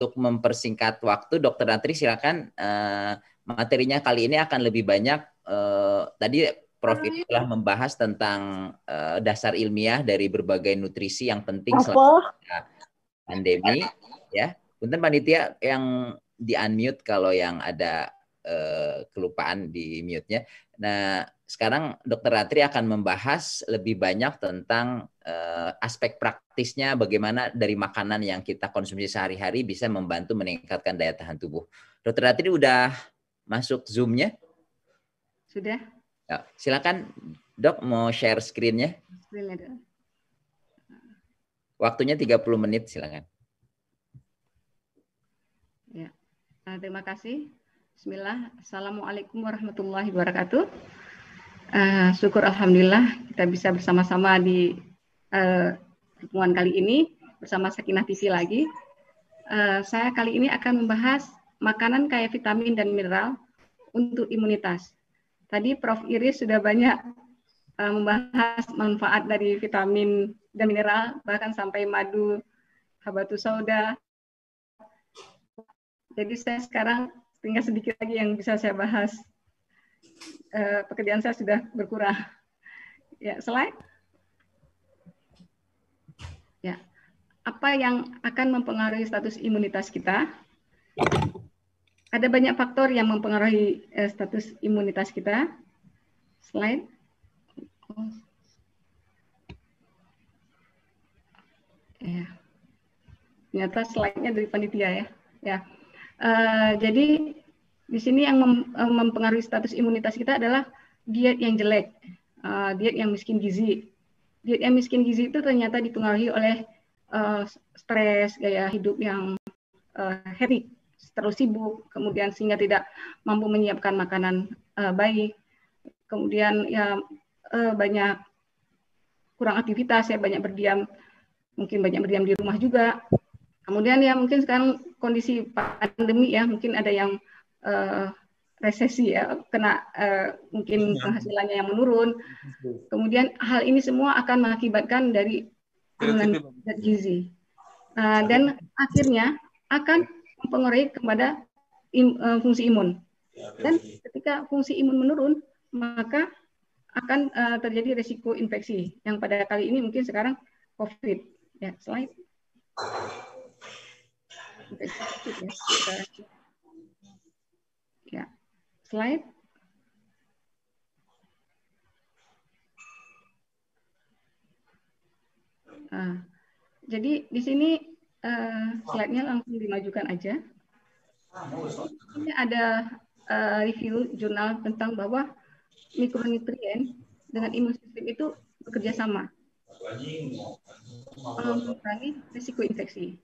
untuk mempersingkat waktu, Dokter Natri silakan uh, materinya kali ini akan lebih banyak. Uh, tadi Prof itu telah membahas tentang uh, dasar ilmiah dari berbagai nutrisi yang penting selama pandemi. Ya, Punten panitia yang di unmute kalau yang ada uh, kelupaan di mute-nya. Nah, sekarang Dokter Ratri akan membahas lebih banyak tentang uh, aspek praktisnya bagaimana dari makanan yang kita konsumsi sehari-hari bisa membantu meningkatkan daya tahan tubuh. Dokter Ratri udah masuk Zoom-nya? Sudah. Ya, silakan Dok mau share screen-nya. Waktunya 30 menit silakan. Ya. Terima kasih. Bismillah. Assalamualaikum warahmatullahi wabarakatuh. Uh, syukur Alhamdulillah kita bisa bersama-sama di uh, kali ini bersama Sakinah TV lagi. Uh, saya kali ini akan membahas makanan kaya vitamin dan mineral untuk imunitas. Tadi Prof. Iris sudah banyak uh, membahas manfaat dari vitamin dan mineral, bahkan sampai madu, habatus sauda. Jadi saya sekarang tinggal sedikit lagi yang bisa saya bahas uh, pekerjaan saya sudah berkurang. Ya, slide. Ya, apa yang akan mempengaruhi status imunitas kita? Ada banyak faktor yang mempengaruhi uh, status imunitas kita. Slide. Ya. Ternyata slide-nya dari panitia ya. Ya. Uh, jadi di sini yang mem eh, mempengaruhi status imunitas kita adalah diet yang jelek, uh, diet yang miskin gizi. Diet yang miskin gizi itu ternyata dipengaruhi oleh uh, stres, gaya hidup yang uh, hektik, terus sibuk, kemudian sehingga tidak mampu menyiapkan makanan uh, baik, kemudian ya uh, banyak kurang aktivitas, ya banyak berdiam, mungkin banyak berdiam di rumah juga. Kemudian ya mungkin sekarang kondisi pandemi ya mungkin ada yang uh, resesi ya, kena uh, mungkin iya. penghasilannya yang menurun. Kemudian hal ini semua akan mengakibatkan dari penurunan gizi. Uh, dan akhirnya akan mempengaruhi kepada im, uh, fungsi imun. Dan ketika fungsi imun menurun, maka akan uh, terjadi resiko infeksi yang pada kali ini mungkin sekarang COVID. Ya, slide. Ya slide. Nah, jadi di sini uh, slide-nya langsung dimajukan aja. Ini ada uh, review jurnal tentang bahwa mikronutrien dengan imun sistem itu bekerja sama mengurangi risiko infeksi.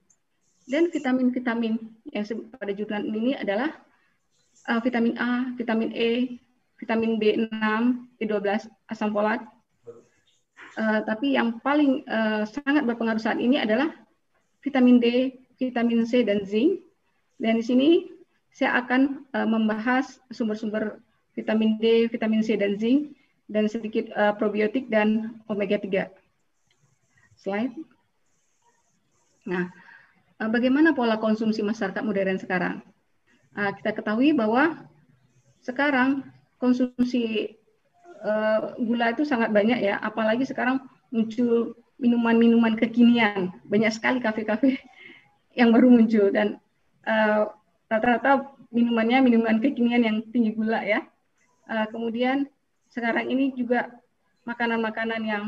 Dan vitamin-vitamin yang pada jurnal ini adalah uh, vitamin A, vitamin E, vitamin B6, B12, asam folat. Uh, tapi yang paling uh, sangat berpengaruh saat ini adalah vitamin D, vitamin C, dan zinc. Dan di sini saya akan uh, membahas sumber-sumber vitamin D, vitamin C, dan zinc, dan sedikit uh, probiotik dan omega 3. Slide. Nah, bagaimana pola konsumsi masyarakat modern sekarang? Nah, kita ketahui bahwa sekarang konsumsi uh, gula itu sangat banyak ya, apalagi sekarang muncul minuman-minuman kekinian, banyak sekali kafe-kafe yang baru muncul dan rata eh, rata-rata minumannya minuman kekinian yang tinggi gula ya. Kemudian sekarang ini juga makanan-makanan yang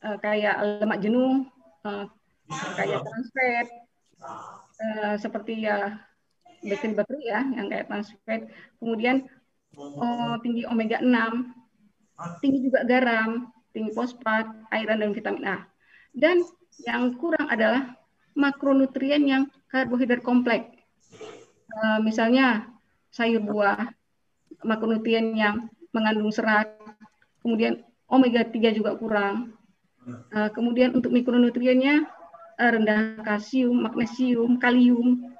kayak lemak jenuh, uh, kayak trans fat, uh, seperti ya bakteri-bakteri ya yang kayak transfat. Kemudian oh, tinggi omega 6, tinggi juga garam, tinggi fosfat, iron dan vitamin A. Dan yang kurang adalah makronutrien yang karbohidrat kompleks. Uh, misalnya sayur buah, makronutrien yang mengandung serat, kemudian omega 3 juga kurang. Uh, kemudian untuk mikronutriennya uh, rendah kalsium, magnesium, kalium,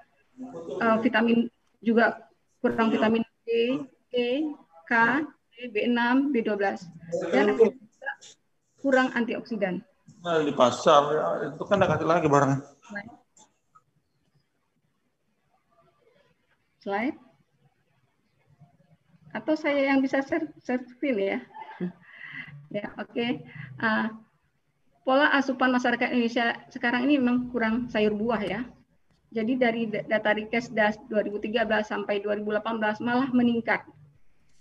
uh, vitamin juga kurang vitamin D, E, K, B6, B12 dan kurang antioksidan. Nah, di pasar ya, itu kan kasih lagi barangnya. Slide. Atau saya yang bisa share, share screen ya? ya, oke. Okay. Uh, pola asupan masyarakat Indonesia sekarang ini memang kurang sayur buah ya. Jadi dari data Rikesdas 2013 sampai 2018 malah meningkat.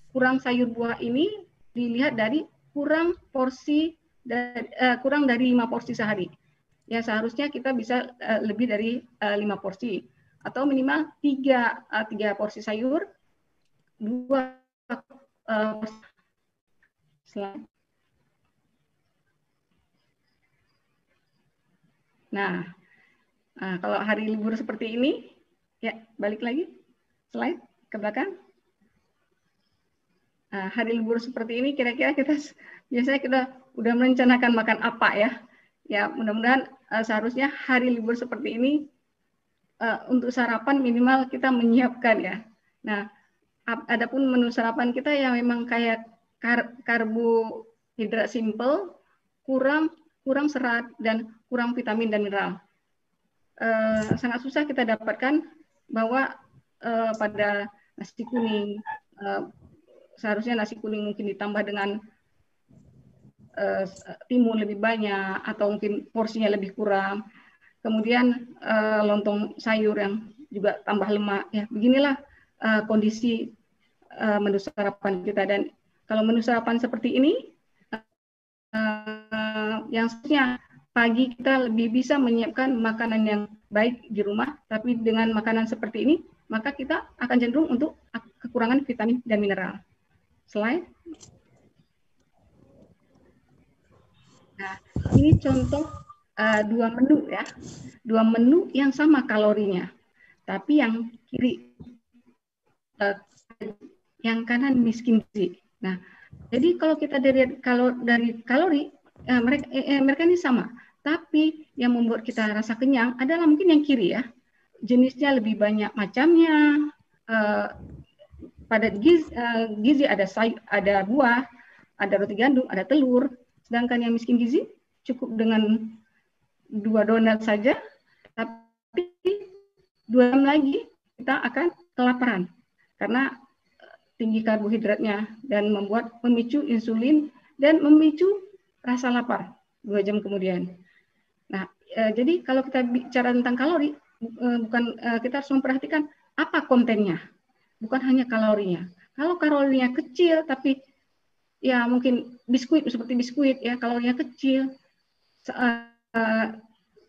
Kurang sayur buah ini dilihat dari kurang porsi uh, kurang dari lima porsi sehari. Ya seharusnya kita bisa uh, lebih dari uh, lima porsi atau minimal tiga tiga porsi sayur, dua slide. Nah, nah, kalau hari libur seperti ini, ya balik lagi slide ke belakang. Nah, hari libur seperti ini kira-kira kita biasanya kita udah merencanakan makan apa ya? Ya mudah-mudahan uh, seharusnya hari libur seperti ini uh, untuk sarapan minimal kita menyiapkan ya. Nah, adapun menu sarapan kita yang memang kayak kar karbohidrat simple, kurang kurang serat dan kurang vitamin dan mineral. Uh, sangat susah kita dapatkan bahwa uh, pada nasi kuning uh, seharusnya nasi kuning mungkin ditambah dengan uh, timun lebih banyak atau mungkin porsinya lebih kurang. Kemudian uh, lontong sayur yang juga tambah lemak. Ya, beginilah uh, kondisi uh, menu sarapan kita dan kalau menu sarapan seperti ini uh, yang seharusnya pagi kita lebih bisa menyiapkan makanan yang baik di rumah, tapi dengan makanan seperti ini, maka kita akan cenderung untuk kekurangan vitamin dan mineral. Slide. Nah, ini contoh uh, dua menu ya, dua menu yang sama kalorinya, tapi yang kiri, uh, yang kanan miskin gizi. Nah, jadi kalau kita dari kalau dari kalori eh, mereka eh, eh, mereka ini sama, tapi yang membuat kita rasa kenyang adalah mungkin yang kiri ya. Jenisnya lebih banyak macamnya. Eh, pada gizi, eh, gizi ada say, ada buah, ada roti gandum, ada telur. Sedangkan yang miskin gizi cukup dengan dua donat saja, tapi dua jam lagi kita akan kelaparan karena tinggi karbohidratnya dan membuat memicu insulin dan memicu rasa lapar dua jam kemudian. Nah, e, jadi kalau kita bicara tentang kalori, e, bukan e, kita harus memperhatikan apa kontennya, bukan hanya kalorinya. Kalau kalorinya kecil, tapi ya mungkin biskuit seperti biskuit ya kalorinya kecil, e, e,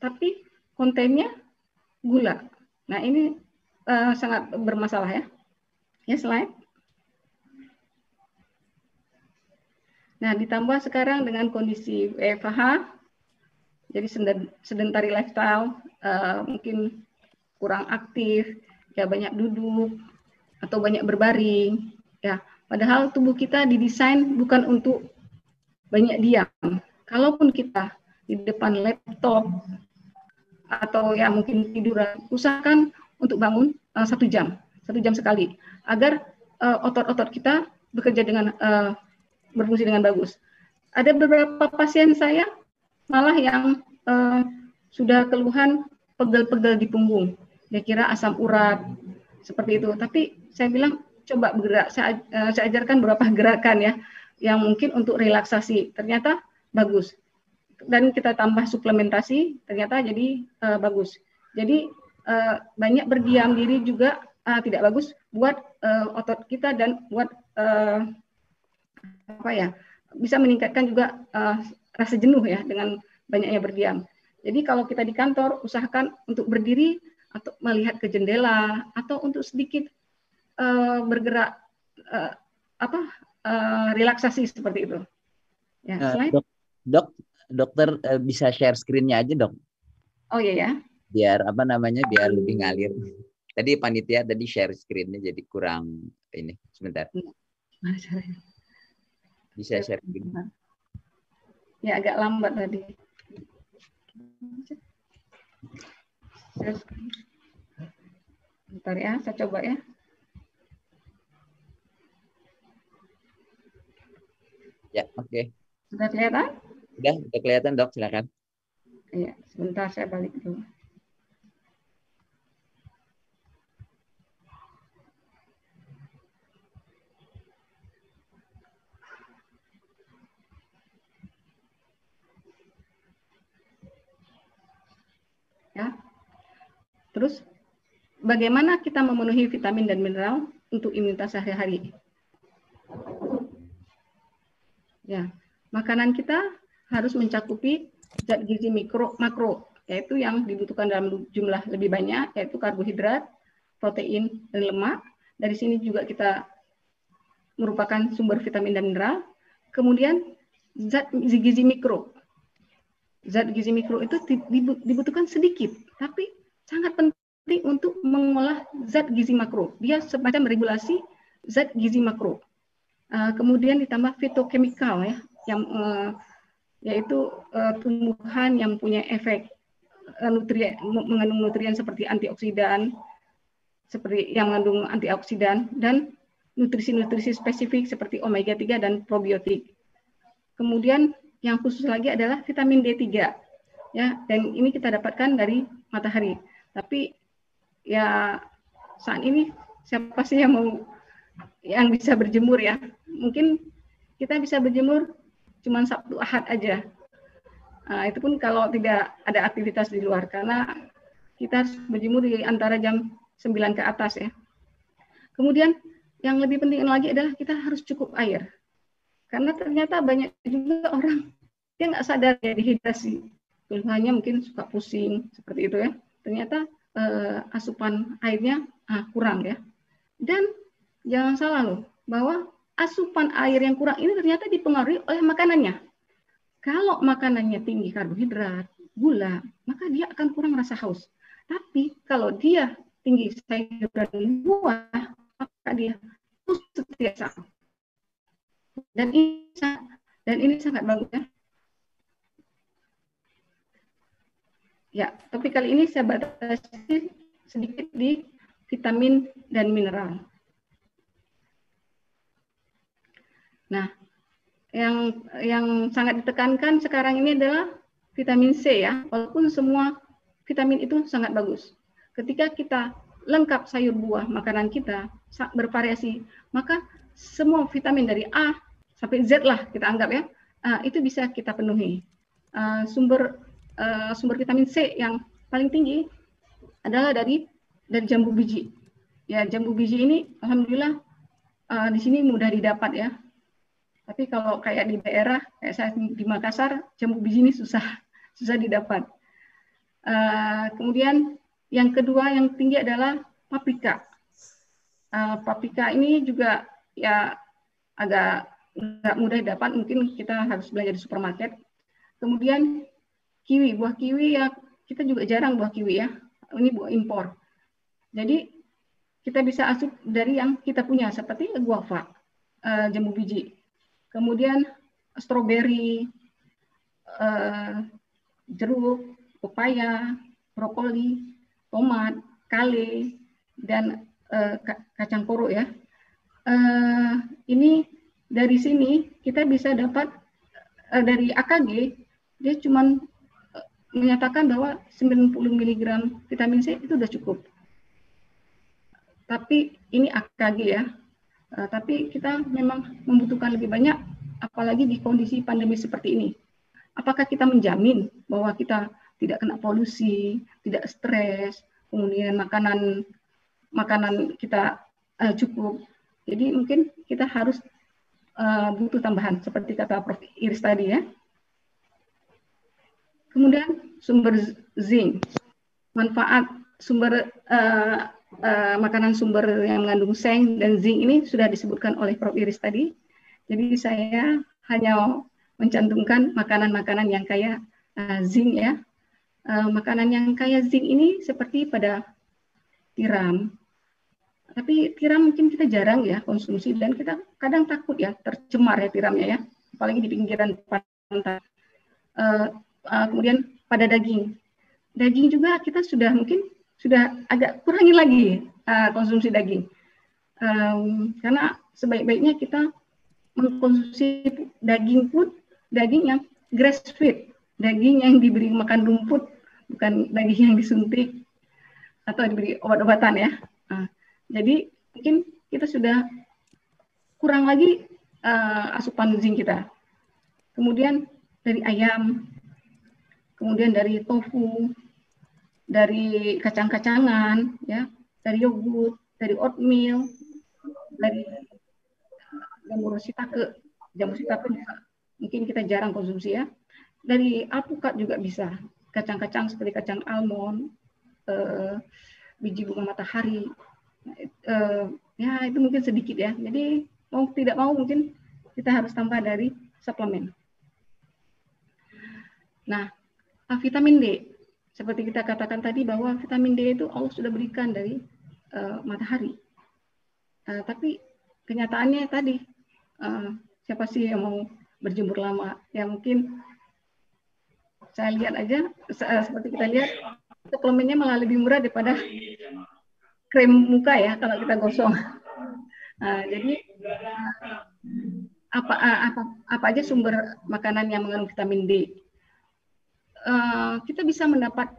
tapi kontennya gula. Nah ini e, sangat bermasalah ya. Ya slide. Nah, ditambah sekarang dengan kondisi WFH, jadi sedentary lifestyle, uh, mungkin kurang aktif, ya banyak duduk, atau banyak berbaring. Ya, padahal tubuh kita didesain bukan untuk banyak diam. Kalaupun kita di depan laptop atau ya mungkin tiduran, usahakan untuk bangun uh, satu jam, satu jam sekali, agar eh, otot-otot uh, kita bekerja dengan uh, berfungsi dengan bagus. Ada beberapa pasien saya malah yang uh, sudah keluhan pegel-pegel di punggung. Dia kira asam urat seperti itu. Tapi saya bilang coba bergerak. Saya, uh, saya ajarkan beberapa gerakan ya yang mungkin untuk relaksasi. Ternyata bagus. Dan kita tambah suplementasi, ternyata jadi uh, bagus. Jadi uh, banyak berdiam diri juga uh, tidak bagus buat uh, otot kita dan buat uh, apa ya bisa meningkatkan juga uh, rasa jenuh ya dengan banyaknya berdiam. Jadi kalau kita di kantor usahakan untuk berdiri atau melihat ke jendela atau untuk sedikit uh, bergerak uh, apa uh, relaksasi seperti itu. Ya, uh, dok, dok, dokter uh, bisa share screen-nya aja dok. Oh iya ya. Biar apa namanya biar lebih ngalir. Tadi panitia tadi share screen-nya jadi kurang ini sebentar. Iya. Bisa share link. Ya agak lambat tadi. Bentar ya, saya coba ya. Ya, oke. Okay. Sudah kelihatan? Sudah, sudah kelihatan dok, silakan. Iya, sebentar saya balik dulu. Terus bagaimana kita memenuhi vitamin dan mineral untuk imunitas sehari-hari? Ya, makanan kita harus mencakupi zat gizi mikro makro yaitu yang dibutuhkan dalam jumlah lebih banyak yaitu karbohidrat, protein dan lemak. Dari sini juga kita merupakan sumber vitamin dan mineral. Kemudian zat gizi mikro. Zat gizi mikro itu dibutuhkan sedikit, tapi sangat penting untuk mengolah zat gizi makro. Dia semacam regulasi zat gizi makro. Uh, kemudian ditambah fitokimikal ya, yang uh, yaitu uh, tumbuhan yang punya efek uh, nutrien mengandung nutrien seperti antioksidan, seperti yang mengandung antioksidan dan nutrisi-nutrisi spesifik seperti omega 3 dan probiotik. Kemudian yang khusus lagi adalah vitamin D3 ya dan ini kita dapatkan dari matahari. Tapi ya saat ini siapa sih yang mau yang bisa berjemur ya? Mungkin kita bisa berjemur cuma Sabtu Ahad aja. Nah, itu pun kalau tidak ada aktivitas di luar karena kita harus berjemur di antara jam 9 ke atas ya. Kemudian yang lebih penting lagi adalah kita harus cukup air. Karena ternyata banyak juga orang yang nggak sadar ya dehidrasi. Keluhannya mungkin suka pusing seperti itu ya ternyata uh, asupan airnya uh, kurang ya. Dan jangan salah loh bahwa asupan air yang kurang ini ternyata dipengaruhi oleh makanannya. Kalau makanannya tinggi karbohidrat, gula, maka dia akan kurang rasa haus. Tapi kalau dia tinggi sayur dan buah, maka dia haus setiap saat. Dan ini dan ini sangat bagus ya Ya, tapi kali ini saya batasi sedikit di vitamin dan mineral. Nah, yang yang sangat ditekankan sekarang ini adalah vitamin C ya. Walaupun semua vitamin itu sangat bagus. Ketika kita lengkap sayur buah makanan kita bervariasi, maka semua vitamin dari A sampai Z lah kita anggap ya, uh, itu bisa kita penuhi. Uh, sumber uh, sumber vitamin C yang paling tinggi adalah dari dari jambu biji. Ya, jambu biji ini alhamdulillah di sini mudah didapat ya. Tapi kalau kayak di daerah kayak saya di Makassar, jambu biji ini susah susah didapat. Kemudian yang kedua yang tinggi adalah paprika. Uh, paprika ini juga ya agak nggak mudah didapat, mungkin kita harus belanja di supermarket. Kemudian kiwi, buah kiwi ya kita juga jarang buah kiwi ya. Ini buah impor. Jadi kita bisa asup dari yang kita punya seperti guava, uh, jambu biji, kemudian stroberi, uh, jeruk, pepaya, brokoli, tomat, kale, dan uh, kacang koro ya. Uh, ini dari sini kita bisa dapat uh, dari AKG dia cuma menyatakan bahwa 90 mg vitamin C itu sudah cukup. Tapi ini AKG ya. Uh, tapi kita memang membutuhkan lebih banyak, apalagi di kondisi pandemi seperti ini. Apakah kita menjamin bahwa kita tidak kena polusi, tidak stres, kemudian makanan makanan kita uh, cukup. Jadi mungkin kita harus uh, butuh tambahan seperti kata Prof. Iris tadi ya. Kemudian sumber zinc, manfaat sumber uh, uh, makanan sumber yang mengandung seng dan zinc ini sudah disebutkan oleh Prof. Iris tadi. Jadi saya hanya mencantumkan makanan-makanan yang kaya uh, zinc ya. Uh, makanan yang kaya zinc ini seperti pada tiram. Tapi tiram mungkin kita jarang ya konsumsi dan kita kadang takut ya tercemar ya tiramnya ya, apalagi di pinggiran pantai. Uh, uh, kemudian pada daging. Daging juga kita sudah mungkin sudah agak kurangi lagi uh, konsumsi daging. Um, karena sebaik-baiknya kita mengkonsumsi daging pun daging yang grass fed, daging yang diberi makan rumput, bukan daging yang disuntik atau diberi obat-obatan ya. Uh, jadi mungkin kita sudah kurang lagi uh, asupan zinc kita. Kemudian dari ayam, kemudian dari tofu, dari kacang-kacangan, ya, dari yogurt, dari oatmeal, dari jamur sitake. Jamur sitake mungkin kita jarang konsumsi ya. Dari alpukat juga bisa. Kacang-kacang seperti kacang almond, eh, biji bunga matahari. Eh, ya itu mungkin sedikit ya. Jadi mau tidak mau mungkin kita harus tambah dari suplemen. Nah, ah, vitamin D seperti kita katakan tadi bahwa vitamin D itu Allah sudah berikan dari uh, matahari. Uh, tapi kenyataannya tadi uh, siapa sih yang mau berjemur lama? Ya mungkin saya lihat aja uh, seperti kita lihat suplemennya malah lebih murah daripada krim muka ya kalau kita gosong. Uh, jadi apa, apa apa aja sumber makanan yang mengandung vitamin D. Uh, kita bisa mendapat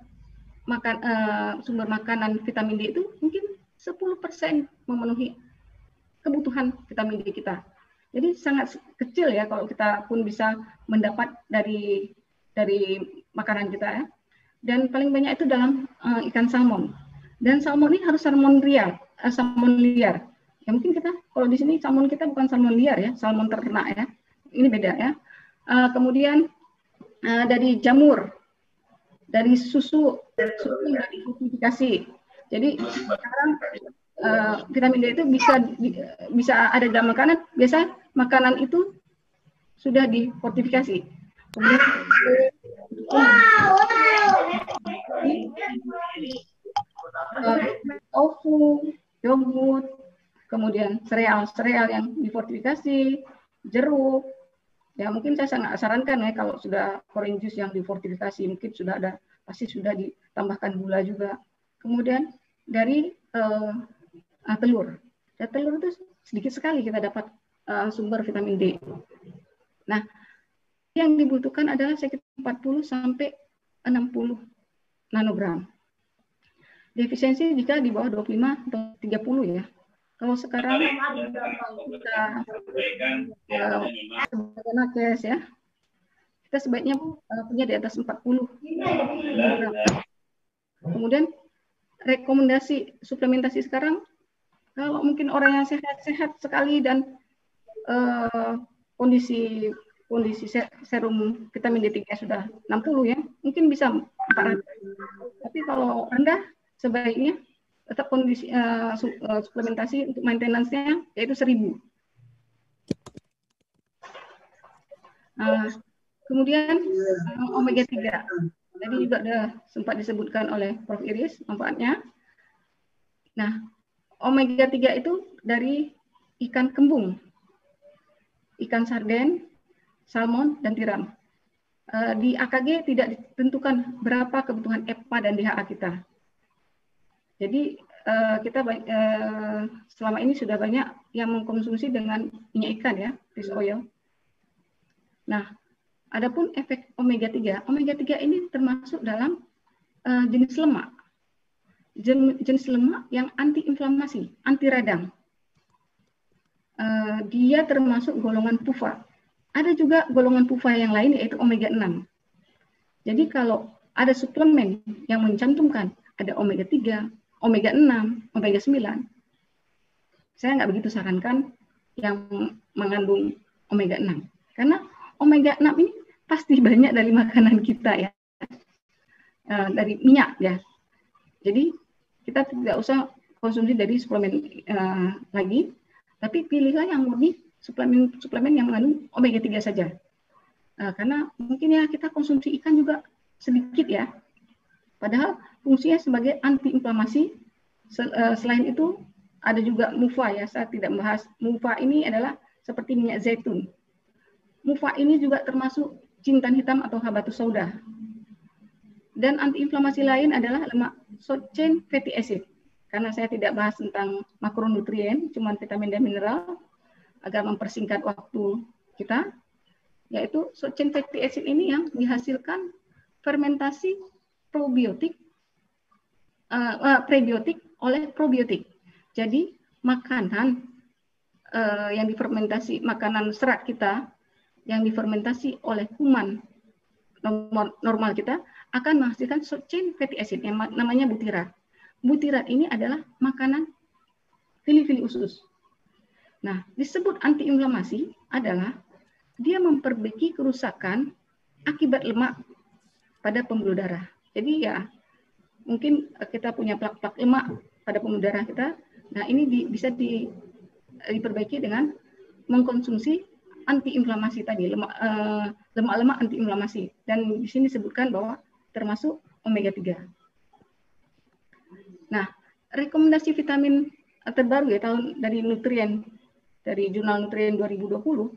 makan uh, sumber makanan vitamin D itu mungkin 10% memenuhi kebutuhan vitamin D kita. Jadi sangat kecil ya kalau kita pun bisa mendapat dari dari makanan kita ya. Dan paling banyak itu dalam uh, ikan salmon. Dan salmon ini harus salmon liar, uh, salmon liar Ya mungkin kita kalau di sini salmon kita bukan salmon liar ya, salmon ternak ya. Ini beda ya. Uh, kemudian uh, dari jamur, dari susu, susu yang diidentifikasi. Jadi sekarang uh, vitamin D itu bisa bisa ada dalam makanan. Biasa makanan itu sudah difortifikasi. Kemudian uh, tofu, yogurt, kemudian sereal-sereal yang difortifikasi, jeruk. Ya mungkin saya sangat sarankan ya kalau sudah orange juice yang difortifikasi mungkin sudah ada pasti sudah ditambahkan gula juga. Kemudian dari uh, telur. Ya, telur itu sedikit sekali kita dapat uh, sumber vitamin D. Nah, yang dibutuhkan adalah sekitar 40 sampai 60 nanogram. Defisiensi jika di bawah 25 atau 30 ya. Kalau sekarang kita ya, sebagai nakes ya, kita sebaiknya uh, punya di atas 40. Kemudian rekomendasi suplementasi sekarang, kalau mungkin orang yang sehat-sehat sekali dan uh, kondisi kondisi serum vitamin D3 sudah 60 ya, mungkin bisa 400. Tapi kalau rendah, sebaiknya tetap kondisi uh, suplementasi untuk maintenance-nya yaitu 1000. Uh, kemudian uh, omega 3. Tadi juga sudah sempat disebutkan oleh Prof Iris manfaatnya. Nah, omega 3 itu dari ikan kembung, ikan sarden, salmon, dan tiram. Di AKG tidak ditentukan berapa kebutuhan EPA dan DHA kita. Jadi uh, kita uh, selama ini sudah banyak yang mengkonsumsi dengan minyak ikan ya, fish oil. Nah, adapun efek omega 3, omega 3 ini termasuk dalam uh, jenis lemak. Jen, jenis lemak yang anti-inflamasi, anti radang. Uh, dia termasuk golongan PUFA. Ada juga golongan PUFA yang lain yaitu omega 6. Jadi kalau ada suplemen yang mencantumkan ada omega 3, omega 6, omega 9. Saya nggak begitu sarankan yang mengandung omega 6. Karena omega 6 ini pasti banyak dari makanan kita ya. Uh, dari minyak ya. Jadi kita tidak usah konsumsi dari suplemen uh, lagi, tapi pilihlah yang murni suplemen suplemen yang mengandung omega 3 saja. Uh, karena mungkin ya kita konsumsi ikan juga sedikit ya. Padahal fungsinya sebagai antiinflamasi. Eh, selain itu ada juga mufa ya, saya tidak membahas. Mufa ini adalah seperti minyak zaitun. Mufa ini juga termasuk jintan hitam atau habatus sauda. Dan antiinflamasi lain adalah lemak short chain fatty acid. Karena saya tidak bahas tentang makronutrien, cuma vitamin dan mineral, agar mempersingkat waktu kita, yaitu short chain fatty acid ini yang dihasilkan fermentasi probiotik uh, uh, prebiotik oleh probiotik. Jadi makanan uh, yang difermentasi, makanan serat kita yang difermentasi oleh kuman normal, kita akan menghasilkan short chain fatty acid yang namanya butirat. Butirat ini adalah makanan fili-fili usus. Nah, disebut antiinflamasi adalah dia memperbaiki kerusakan akibat lemak pada pembuluh darah. Jadi ya mungkin kita punya plak-plak lemak pada pembuluh darah kita. Nah, ini di, bisa di, diperbaiki dengan mengkonsumsi antiinflamasi tadi, eh, lemak-lemak uh, antiinflamasi. Dan di sini disebutkan bahwa termasuk omega 3. Nah, rekomendasi vitamin terbaru ya tahun dari Nutrien dari jurnal Nutrien 2020 uh,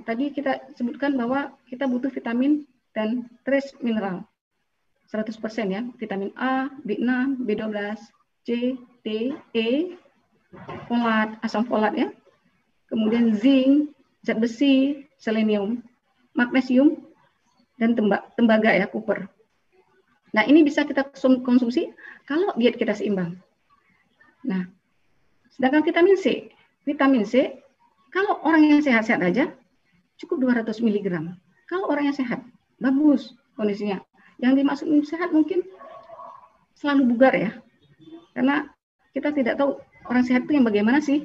tadi kita sebutkan bahwa kita butuh vitamin dan trace mineral 100% ya vitamin A, B6, B12, C, D, E, folat, asam folat ya. Kemudian zinc, zat besi, selenium, magnesium dan tembaga ya, copper. Nah, ini bisa kita konsumsi kalau diet kita seimbang. Nah, sedangkan vitamin C, vitamin C kalau orang yang sehat-sehat aja cukup 200 mg. Kalau orang yang sehat, bagus kondisinya. Yang dimaksud sehat mungkin selalu bugar ya. Karena kita tidak tahu orang sehat itu yang bagaimana sih.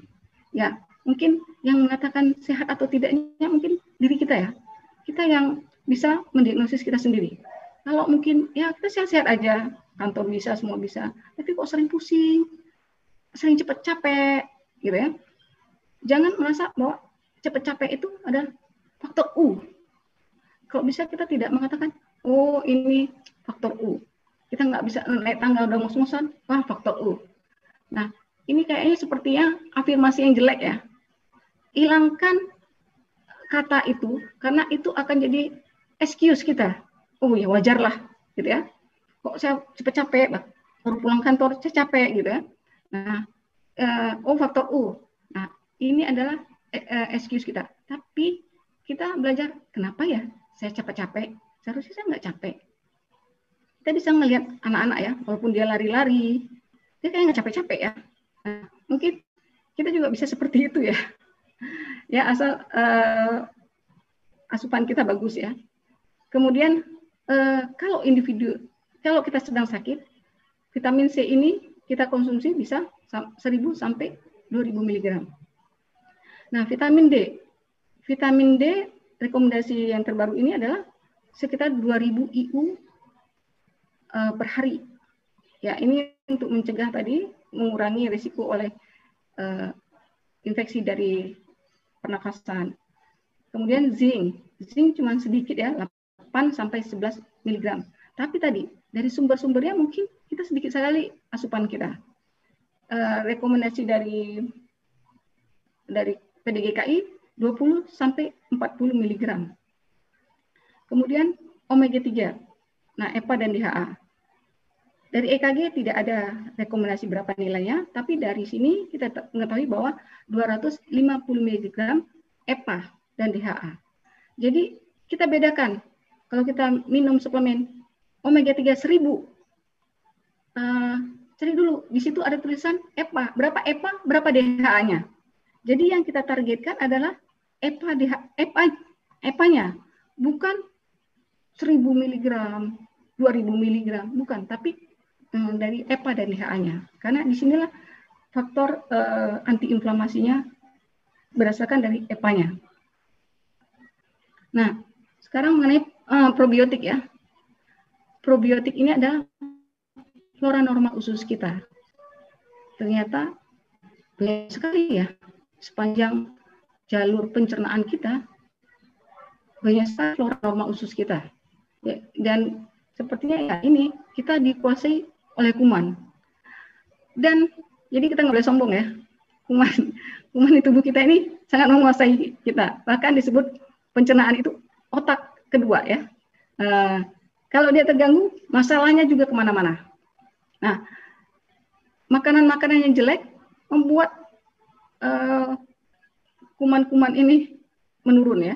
Ya, mungkin yang mengatakan sehat atau tidaknya mungkin diri kita ya. Kita yang bisa mendiagnosis kita sendiri. Kalau mungkin ya kita sehat-sehat aja, kantor bisa, semua bisa. Tapi kok sering pusing, sering cepat capek, gitu ya. Jangan merasa bahwa cepat capek itu ada faktor U. Kalau bisa kita tidak mengatakan, oh ini faktor U. Kita nggak bisa naik tangga udah ngos-ngosan, wah faktor U. Nah, ini kayaknya sepertinya afirmasi yang jelek ya. Hilangkan kata itu, karena itu akan jadi excuse kita oh ya wajar lah gitu ya kok saya cepet capek baru pulang kantor saya capek gitu ya nah uh, oh faktor U nah ini adalah uh, excuse kita tapi kita belajar kenapa ya saya capek-capek seharusnya saya nggak capek. Kita bisa ngelihat anak-anak ya walaupun dia lari-lari dia kayak nggak capek-capek ya. Nah, mungkin kita juga bisa seperti itu ya. Ya asal uh, asupan kita bagus ya. Kemudian Eh, kalau individu, kalau kita sedang sakit, vitamin C ini kita konsumsi bisa 1000 sampai 2000 mg. Nah, vitamin D. Vitamin D rekomendasi yang terbaru ini adalah sekitar 2000 IU uh, per hari. Ya, ini untuk mencegah tadi mengurangi risiko oleh uh, infeksi dari pernafasan. Kemudian zinc. Zinc cuma sedikit ya, 8 sampai 11 mg. Tapi tadi dari sumber-sumbernya mungkin kita sedikit sekali asupan kita. Uh, rekomendasi dari dari PDGKI 20 sampai 40 mg. Kemudian omega 3. Nah, EPA dan DHA. Dari EKG tidak ada rekomendasi berapa nilainya, tapi dari sini kita mengetahui bahwa 250 mg EPA dan DHA. Jadi kita bedakan kalau kita minum suplemen omega 3 1000 uh, cari dulu di situ ada tulisan EPA berapa EPA berapa DHA-nya jadi yang kita targetkan adalah EPA DH, EPA EPA-nya bukan 1000 mg 2000 mg bukan tapi um, dari EPA dan DHA-nya karena di sinilah faktor uh, antiinflamasinya berdasarkan dari EPA-nya. Nah, sekarang mengenai uh, probiotik ya. Probiotik ini adalah flora normal usus kita. Ternyata banyak sekali ya sepanjang jalur pencernaan kita banyak sekali flora normal usus kita. Ya, dan sepertinya ya ini kita dikuasai oleh kuman. Dan jadi kita nggak boleh sombong ya. Kuman, kuman di tubuh kita ini sangat menguasai kita. Bahkan disebut pencernaan itu otak kedua ya. Uh, kalau dia terganggu, masalahnya juga ke mana-mana. Nah, makanan-makanan yang jelek membuat eh, kuman-kuman ini menurun ya.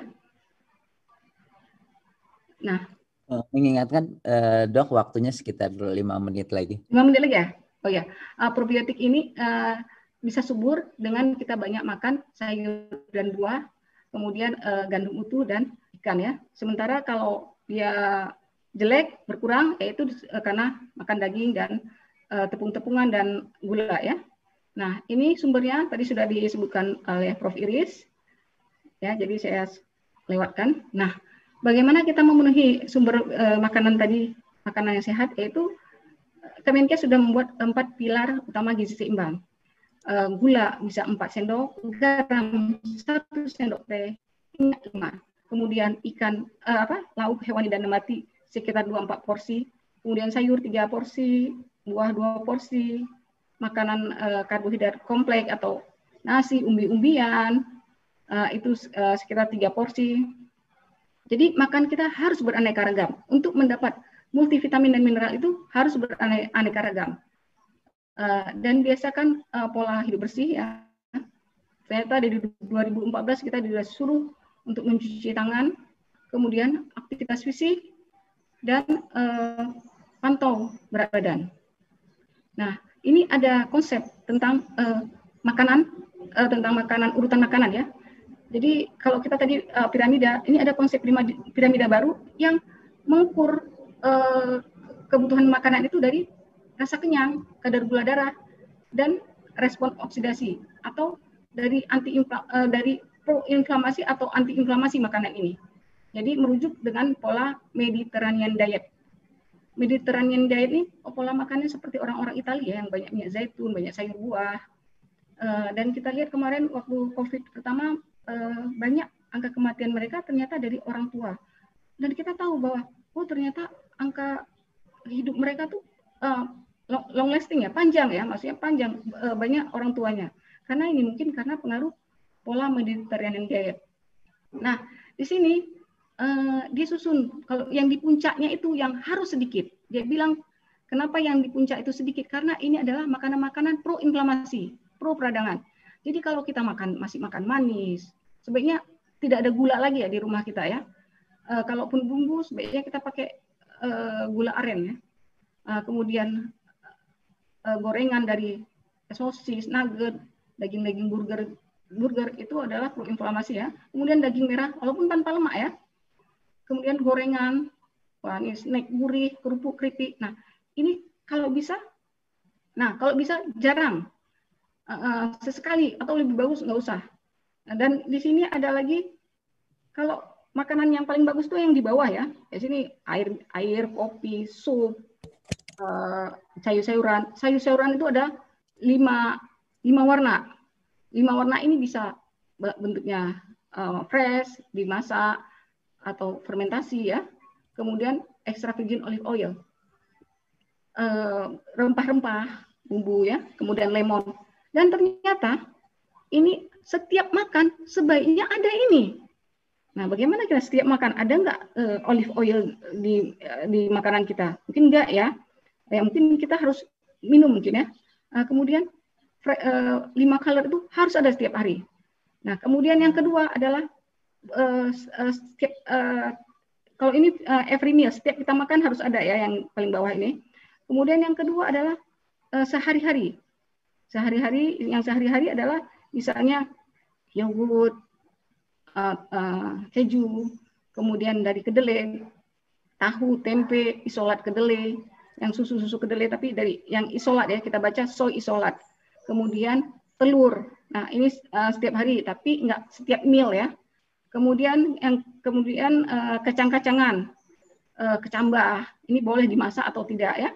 Nah, uh, mengingatkan uh, dok waktunya sekitar lima menit lagi. Lima menit lagi ya? Oh ya, uh, probiotik ini uh, bisa subur dengan kita banyak makan sayur dan buah, kemudian uh, gandum utuh dan ikan ya. Sementara kalau dia jelek berkurang yaitu karena makan daging dan uh, tepung-tepungan dan gula ya. Nah, ini sumbernya tadi sudah disebutkan oleh Prof. Iris. Ya, jadi saya lewatkan. Nah, bagaimana kita memenuhi sumber uh, makanan tadi, makanan yang sehat, yaitu Kemenkes sudah membuat empat pilar utama gizi seimbang. Uh, gula bisa empat sendok, garam satu sendok teh, minyak lima. Kemudian ikan uh, apa lauk hewani dan nabati sekitar dua empat porsi. Kemudian sayur tiga porsi, buah dua porsi, makanan uh, karbohidrat kompleks atau nasi, umbi-umbian, uh, itu uh, sekitar tiga porsi. Jadi makan kita harus beraneka ragam. Untuk mendapat multivitamin dan mineral itu harus beraneka ragam. Uh, dan biasakan uh, pola hidup bersih ya. Ternyata dari 2014 kita disuruh untuk mencuci tangan, kemudian aktivitas fisik, dan uh, pantau berat badan. Nah, ini ada konsep tentang uh, makanan, uh, tentang makanan urutan makanan ya. Jadi kalau kita tadi uh, piramida, ini ada konsep piramida baru yang mengukur uh, kebutuhan makanan itu dari rasa kenyang, kadar gula darah, dan respon oksidasi atau dari anti uh, dari proinflamasi atau antiinflamasi makanan ini. Jadi merujuk dengan pola Mediterranean diet. Mediterranean diet ini pola makannya seperti orang-orang Italia yang banyak minyak zaitun, banyak sayur buah. Uh, dan kita lihat kemarin waktu COVID pertama uh, banyak angka kematian mereka ternyata dari orang tua. Dan kita tahu bahwa oh ternyata angka hidup mereka tuh uh, long lasting ya, panjang ya, maksudnya panjang banyak orang tuanya. Karena ini mungkin karena pengaruh pola Mediterranean diet. Nah, di sini uh, dia susun kalau yang di puncaknya itu yang harus sedikit. Dia bilang kenapa yang di puncak itu sedikit karena ini adalah makanan-makanan pro inflamasi, pro peradangan. Jadi kalau kita makan masih makan manis, sebaiknya tidak ada gula lagi ya di rumah kita ya. Uh, kalaupun bumbu sebaiknya kita pakai uh, gula aren ya. Uh, kemudian uh, gorengan dari sosis, nugget, daging-daging burger burger itu adalah pro inflamasi ya. Kemudian daging merah walaupun tanpa lemak ya kemudian gorengan, wah ini snack gurih, kerupuk, keripik. Nah, ini kalau bisa, nah kalau bisa jarang, uh, sesekali atau lebih bagus nggak usah. Nah, dan di sini ada lagi, kalau makanan yang paling bagus tuh yang di bawah ya. Di sini air, air, kopi, sup, uh, sayur-sayuran. Sayur-sayuran itu ada lima, lima warna. Lima warna ini bisa bentuknya uh, fresh, dimasak, atau fermentasi ya, kemudian extra virgin olive oil, eh, rempah-rempah, bumbu ya, kemudian lemon. Dan ternyata ini setiap makan sebaiknya ada ini. Nah, bagaimana kita setiap makan ada nggak uh, olive oil di uh, di makanan kita? Mungkin enggak ya. Ya mungkin kita harus minum mungkin ya. Uh, kemudian lima color itu harus ada setiap hari. Nah, kemudian yang kedua adalah uh, setiap uh, kalau ini uh, every meal setiap kita makan harus ada ya yang paling bawah ini. Kemudian yang kedua adalah uh, sehari-hari. Sehari-hari yang sehari-hari adalah misalnya yogurt, uh, uh, keju, kemudian dari kedelai, tahu, tempe, isolat kedelai, yang susu-susu kedelai tapi dari yang isolat ya kita baca soy isolat. Kemudian telur. Nah, ini uh, setiap hari tapi enggak setiap meal ya. Kemudian yang kemudian uh, kacang-kacangan, uh, kecambah, ini boleh dimasak atau tidak ya.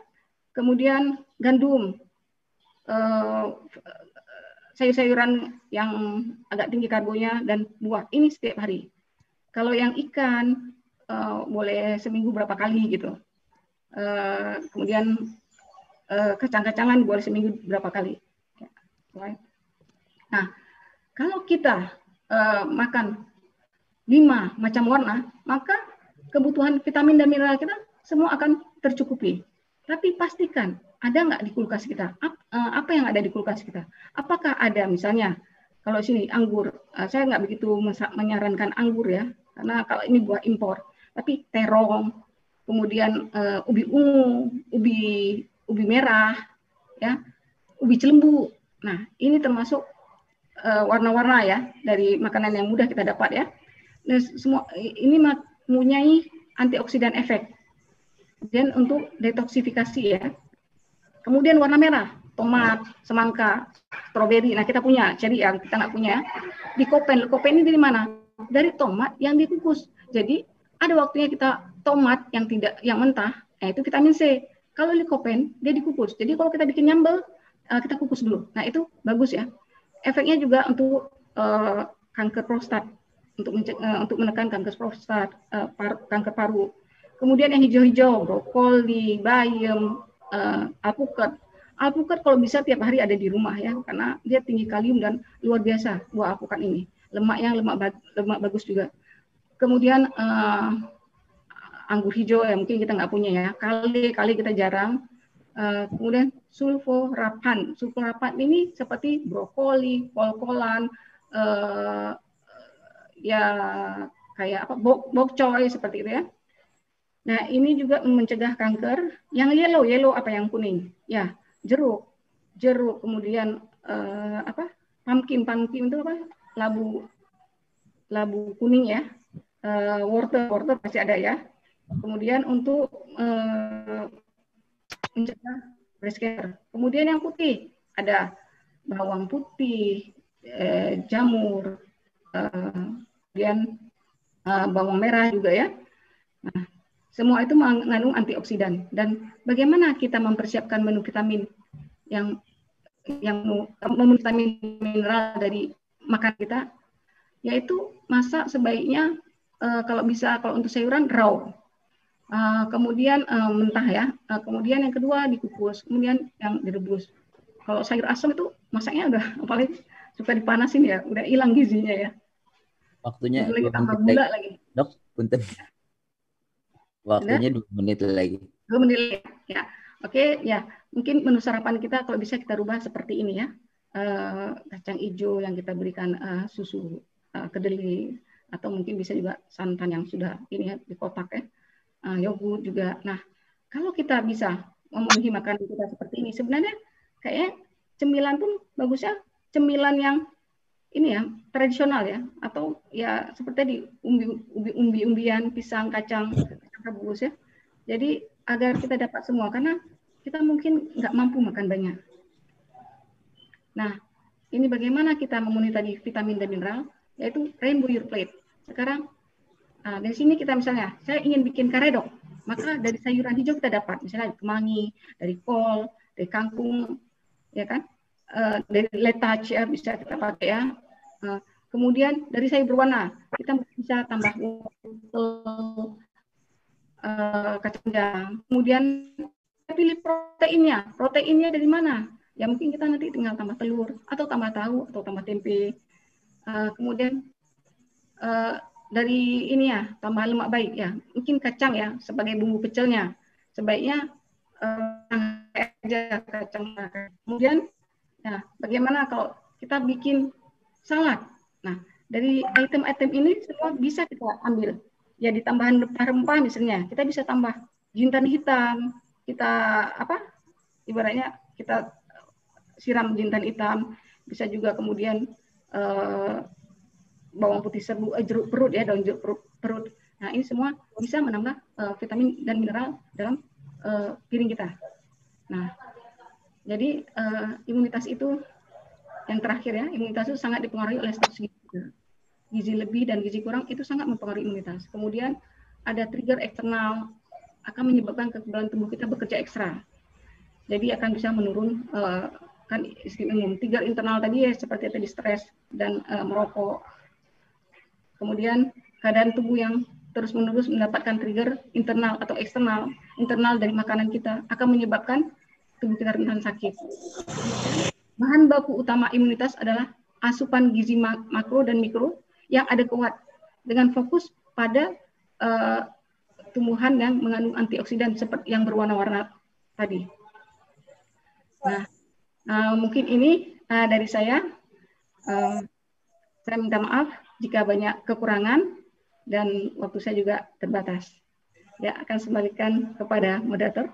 Kemudian gandum, uh, sayur-sayuran yang agak tinggi karbonya dan buah ini setiap hari. Kalau yang ikan boleh seminggu berapa kali gitu. Kemudian uh, kacang-kacangan boleh seminggu berapa kali. Nah, kalau kita makan lima macam warna, maka kebutuhan vitamin dan mineral kita semua akan tercukupi. Tapi pastikan ada nggak di kulkas kita? Eh, apa yang ada di kulkas kita? Apakah ada misalnya kalau sini anggur, eh, saya nggak begitu menyarankan anggur ya, karena kalau ini buah impor. Tapi terong, kemudian uh, ubi ungu, ubi ubi merah, ya, ubi celembu. Nah, ini termasuk warna-warna ya dari makanan yang mudah kita dapat ya. Nah, semua ini mempunyai antioksidan efek. Dan untuk detoksifikasi ya. Kemudian warna merah, tomat, semangka, stroberi. Nah kita punya, cherry yang kita nggak punya. Di kopen, kopen ini dari mana? Dari tomat yang dikukus. Jadi ada waktunya kita tomat yang tidak yang mentah, nah itu vitamin C. Kalau likopen dia dikukus. Jadi kalau kita bikin nyambel, uh, kita kukus dulu. Nah itu bagus ya. Efeknya juga untuk uh, kanker prostat, untuk uh, untuk menekan kanker prostat, par kanker paru. Kemudian yang hijau-hijau, brokoli, bayam, uh, alpukat. Alpukat kalau bisa tiap hari ada di rumah ya, karena dia tinggi kalium dan luar biasa buah alpukat ini. Lemaknya lemak lemak bagus juga. Kemudian uh, anggur hijau ya mungkin kita nggak punya ya. Kali kali kita jarang. Uh, kemudian sulforapan. Sulforapan ini seperti brokoli, kol-kolan, ya kayak apa bok bokcoy seperti itu ya. Nah, ini juga mencegah kanker. Yang yellow, yellow apa yang kuning? Ya, jeruk. Jeruk, kemudian uh, apa? Pumpkin, pumpkin itu apa? Labu labu kuning ya. Uh, wortel, wortel pasti ada ya. Kemudian untuk uh, mencegah breast cancer. Kemudian yang putih ada bawang putih, eh, jamur, eh, kemudian eh, bawang merah juga ya. Nah, semua itu mengandung antioksidan. Dan bagaimana kita mempersiapkan menu vitamin yang yang menu vitamin mineral dari makan kita, yaitu masak sebaiknya uh, kalau bisa kalau untuk sayuran raw Uh, kemudian uh, mentah ya. Uh, kemudian yang kedua dikukus. Kemudian yang direbus. Kalau sayur asam itu masaknya udah apalagi suka dipanasin ya, udah hilang gizinya ya. Waktunya lagi tambah gula lagi. Dok, punten. Waktunya dua menit lagi. Dua menit lagi. Ya. Oke, ya. Mungkin menu sarapan kita kalau bisa kita rubah seperti ini ya. Uh, kacang hijau yang kita berikan uh, susu uh, kedelai atau mungkin bisa juga santan yang sudah ini ya di kotak ya uh, yogurt juga. Nah, kalau kita bisa memenuhi makanan kita seperti ini, sebenarnya kayak cemilan pun bagusnya cemilan yang ini ya tradisional ya. Atau ya seperti di umbi umbi umbi umbian pisang kacang rebus ya. Jadi agar kita dapat semua karena kita mungkin nggak mampu makan banyak. Nah ini bagaimana kita memenuhi tadi vitamin dan mineral yaitu rainbow your plate. Sekarang Nah, dari sini kita misalnya, saya ingin bikin karedok, maka dari sayuran hijau kita dapat, misalnya kemangi, dari kol, dari kangkung, ya kan, uh, dari letach ya bisa kita pakai ya. Uh, kemudian dari sayur berwarna, kita bisa tambah uh, kacang jang. Kemudian pilih proteinnya, proteinnya dari mana? Ya mungkin kita nanti tinggal tambah telur atau tambah tahu atau tambah tempe. Uh, kemudian dari ini ya tambahan lemak baik ya mungkin kacang ya sebagai bumbu pecelnya sebaiknya aja kacang kemudian ya bagaimana kalau kita bikin salad nah dari item-item ini semua bisa kita ambil ya di tambahan rempah-rempah misalnya kita bisa tambah jintan hitam kita apa ibaratnya kita siram jintan hitam bisa juga kemudian uh, bawang putih serbu, eh, jeruk perut ya, daun jeruk perut, perut. Nah ini semua bisa menambah uh, vitamin dan mineral dalam uh, piring kita. Nah, jadi uh, imunitas itu yang terakhir ya, imunitas itu sangat dipengaruhi oleh status gizi. Gizi lebih dan gizi kurang itu sangat mempengaruhi imunitas. Kemudian ada trigger eksternal akan menyebabkan kekebalan tubuh kita bekerja ekstra. Jadi akan bisa menurun uh, kan umum. Trigger internal tadi ya seperti tadi stres dan uh, merokok, Kemudian keadaan tubuh yang terus-menerus mendapatkan trigger internal atau eksternal, internal dari makanan kita akan menyebabkan tubuh kita rentan sakit. Bahan baku utama imunitas adalah asupan gizi makro dan mikro yang ada kuat dengan fokus pada uh, tumbuhan yang mengandung antioksidan seperti yang berwarna-warna tadi. Nah, uh, mungkin ini uh, dari saya. Uh, saya minta maaf jika banyak kekurangan dan waktu saya juga terbatas. Ya, akan kembalikan kepada moderator.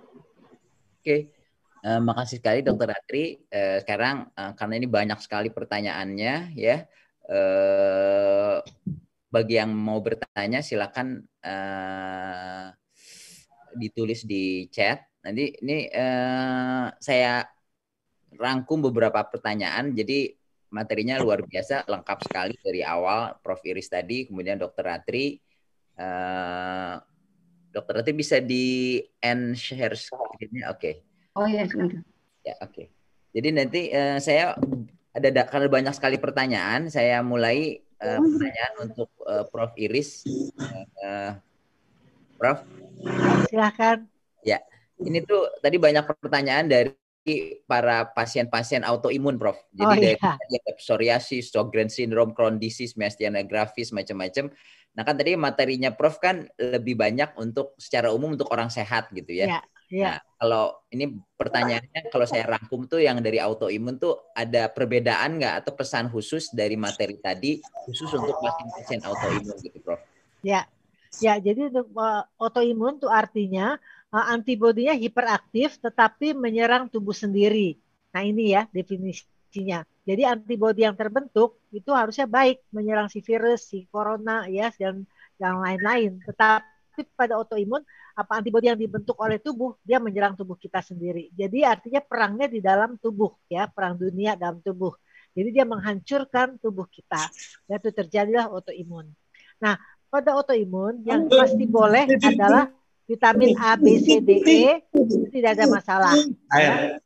Oke. Uh, makasih sekali Dokter Ratri. Uh, sekarang uh, karena ini banyak sekali pertanyaannya ya. Uh, bagi yang mau bertanya silakan uh, ditulis di chat. Nanti ini uh, saya rangkum beberapa pertanyaan. Jadi materinya luar biasa, lengkap sekali dari awal Prof Iris tadi, kemudian Dr. Ratri. Uh, Dr. Ratri bisa di end share screen-nya, oke. Okay. Oh iya, sebentar. Ya, oke. Okay. Jadi nanti uh, saya ada karena banyak sekali pertanyaan, saya mulai uh, pertanyaan untuk uh, Prof Iris. Uh, Prof. Silahkan. Ya, ini tuh tadi banyak pertanyaan dari para pasien-pasien autoimun, Prof. Jadi oh, dari iya. psoriasis, Sjogren syndrome, Crohn disease, myasthenia gravis, macam-macam. Nah kan tadi materinya Prof kan lebih banyak untuk secara umum untuk orang sehat gitu ya. Yeah. Ya. Nah, kalau ini pertanyaannya, kalau saya rangkum tuh yang dari autoimun tuh ada perbedaan nggak atau pesan khusus dari materi tadi khusus untuk pasien-pasien autoimun gitu, Prof? Ya, ya. Jadi untuk uh, autoimun tuh artinya uh, antibodinya hiperaktif tetapi menyerang tubuh sendiri. Nah ini ya definisinya. Jadi antibodi yang terbentuk itu harusnya baik menyerang si virus, si corona ya dan yang lain-lain. Tetapi pada autoimun apa antibodi yang dibentuk oleh tubuh dia menyerang tubuh kita sendiri. Jadi artinya perangnya di dalam tubuh ya, perang dunia dalam tubuh. Jadi dia menghancurkan tubuh kita. Ya itu terjadilah autoimun. Nah, pada autoimun yang pasti boleh adalah vitamin A, B, C, D, E itu tidak ada masalah. Ya.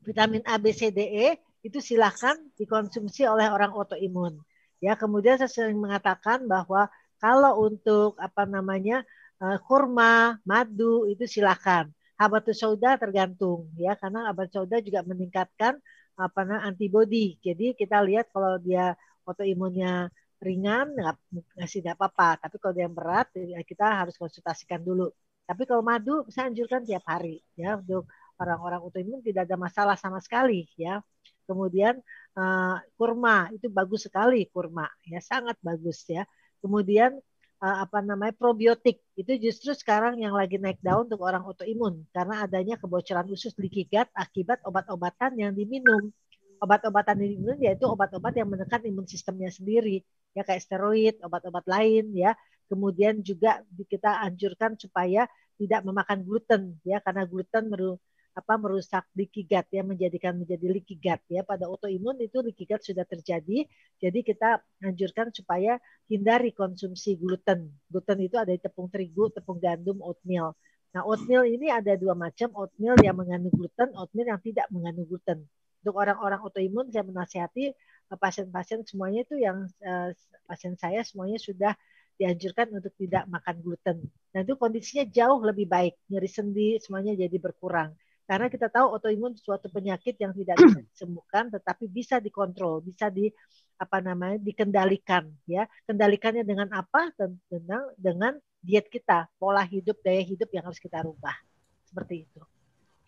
Vitamin A, B, C, D, E itu silahkan dikonsumsi oleh orang autoimun. Ya, kemudian saya sering mengatakan bahwa kalau untuk apa namanya uh, kurma, madu itu silakan. Habatus sauda tergantung ya karena habatus sauda juga meningkatkan apa namanya antibodi. Jadi kita lihat kalau dia autoimunnya ringan nggak ngasih tidak apa-apa. Tapi kalau dia yang berat ya kita harus konsultasikan dulu. Tapi kalau madu saya anjurkan tiap hari ya untuk orang-orang autoimun tidak ada masalah sama sekali ya. Kemudian uh, kurma itu bagus sekali kurma ya sangat bagus ya. Kemudian uh, apa namanya probiotik itu justru sekarang yang lagi naik daun untuk orang autoimun karena adanya kebocoran usus leaky gut akibat obat-obatan yang diminum. Obat-obatan yang diminum yaitu obat-obat yang menekan imun sistemnya sendiri ya kayak steroid, obat-obat lain ya. Kemudian juga kita anjurkan supaya tidak memakan gluten ya karena gluten apa merusak leaky gut ya menjadikan menjadi leaky gut ya. Pada autoimun itu leaky gut sudah terjadi. Jadi kita anjurkan supaya hindari konsumsi gluten. Gluten itu ada di tepung terigu tepung gandum oatmeal. Nah oatmeal ini ada dua macam. Oatmeal yang mengandung gluten oatmeal yang tidak mengandung gluten. Untuk orang-orang autoimun saya menasihati eh, pasien-pasien semuanya itu yang uh, pasien saya semuanya sudah dianjurkan untuk tidak makan gluten. Dan itu kondisinya jauh lebih baik, nyeri sendi semuanya jadi berkurang. Karena kita tahu autoimun suatu penyakit yang tidak bisa disembuhkan tetapi bisa dikontrol, bisa di apa namanya dikendalikan ya. Kendalikannya dengan apa? Dengan dengan diet kita, pola hidup, daya hidup yang harus kita rubah. Seperti itu.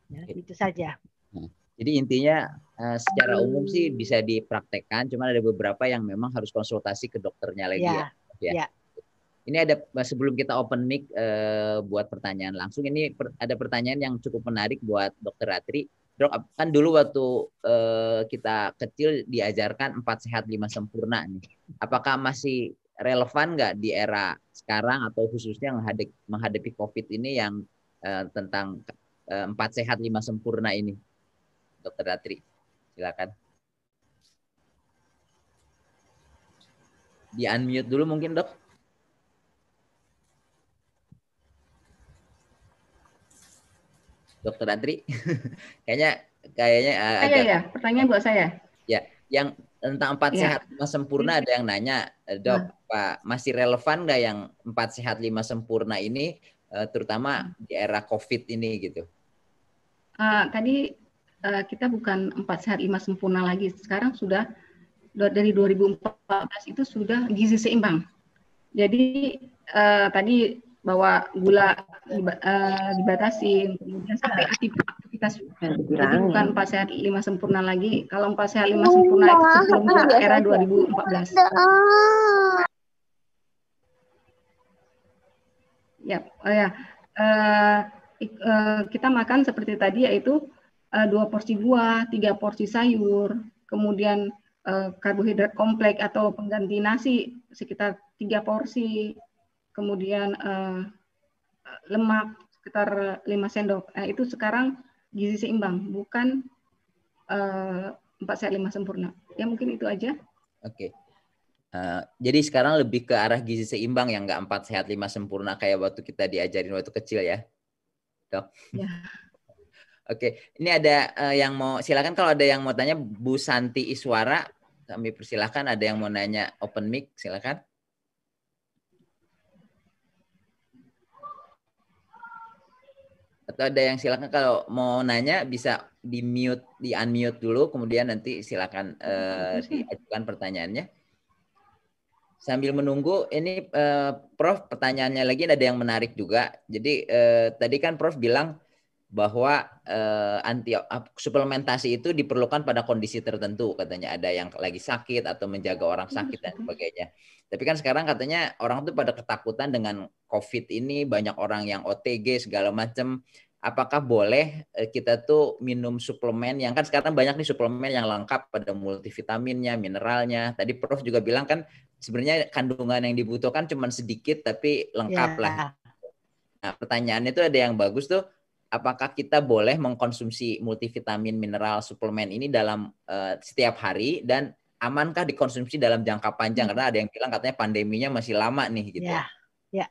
Ya, itu saja. Hmm. Jadi intinya eh, secara umum sih bisa dipraktekkan, cuma ada beberapa yang memang harus konsultasi ke dokternya lagi ya. ya. ya. Ini ada sebelum kita open mic uh, buat pertanyaan langsung. Ini per, ada pertanyaan yang cukup menarik buat Dokter Ratri. Dok, kan dulu waktu uh, kita kecil diajarkan empat sehat lima sempurna nih. Apakah masih relevan nggak di era sekarang atau khususnya menghadapi, menghadapi COVID ini yang uh, tentang empat sehat lima sempurna ini, Dokter Ratri? Silakan. Di unmute dulu mungkin dok. Dokter Andri? kayaknya kayaknya uh, agak... ya, ya, pertanyaan buat saya. Ya, yang tentang empat ya. sehat lima sempurna ada yang nanya, eh, dok, nah. Pak masih relevan nggak yang empat sehat lima sempurna ini, uh, terutama di era COVID ini gitu? Uh, tadi uh, kita bukan empat sehat lima sempurna lagi, sekarang sudah dari 2014 itu sudah gizi seimbang. Jadi uh, tadi bahwa gula uh, dibatasi kemudian sampai aktivitas. Jadi bukan empat sehat lima sempurna lagi. Kalau empat sehat lima sempurna itu sebelum era 2014 ya oh ya. Uh, uh, kita makan seperti tadi yaitu uh, dua porsi buah tiga porsi sayur kemudian uh, karbohidrat kompleks atau pengganti nasi sekitar tiga porsi, kemudian uh, lemak sekitar 5 sendok. Nah, itu sekarang gizi seimbang, bukan empat sehat lima sempurna. Ya mungkin itu aja. Oke. Okay. Uh, jadi sekarang lebih ke arah gizi seimbang yang nggak empat sehat lima sempurna kayak waktu kita diajarin waktu kecil ya, dok. Ya. Oke, ini ada uh, yang mau silakan kalau ada yang mau tanya Bu Santi Iswara, kami persilahkan. Ada yang mau nanya open mic, silakan. Atau ada yang silakan kalau mau nanya bisa di mute, di unmute dulu, kemudian nanti silakan uh, diajukan pertanyaannya. Sambil menunggu, ini uh, Prof pertanyaannya lagi ada yang menarik juga. Jadi uh, tadi kan Prof bilang bahwa uh, anti suplementasi itu diperlukan pada kondisi tertentu katanya ada yang lagi sakit atau menjaga orang hmm, sakit dan sebagainya. Tapi kan sekarang katanya orang tuh pada ketakutan dengan COVID ini banyak orang yang OTG segala macam. Apakah boleh eh, kita tuh minum suplemen yang kan sekarang banyak nih suplemen yang lengkap pada multivitaminnya, mineralnya. Tadi Prof juga bilang kan sebenarnya kandungan yang dibutuhkan cuma sedikit tapi lengkap ya. lah. Nah, pertanyaannya itu ada yang bagus tuh apakah kita boleh mengkonsumsi multivitamin mineral suplemen ini dalam uh, setiap hari dan amankah dikonsumsi dalam jangka panjang hmm. karena ada yang bilang katanya pandeminya masih lama nih gitu. Ya. Ya.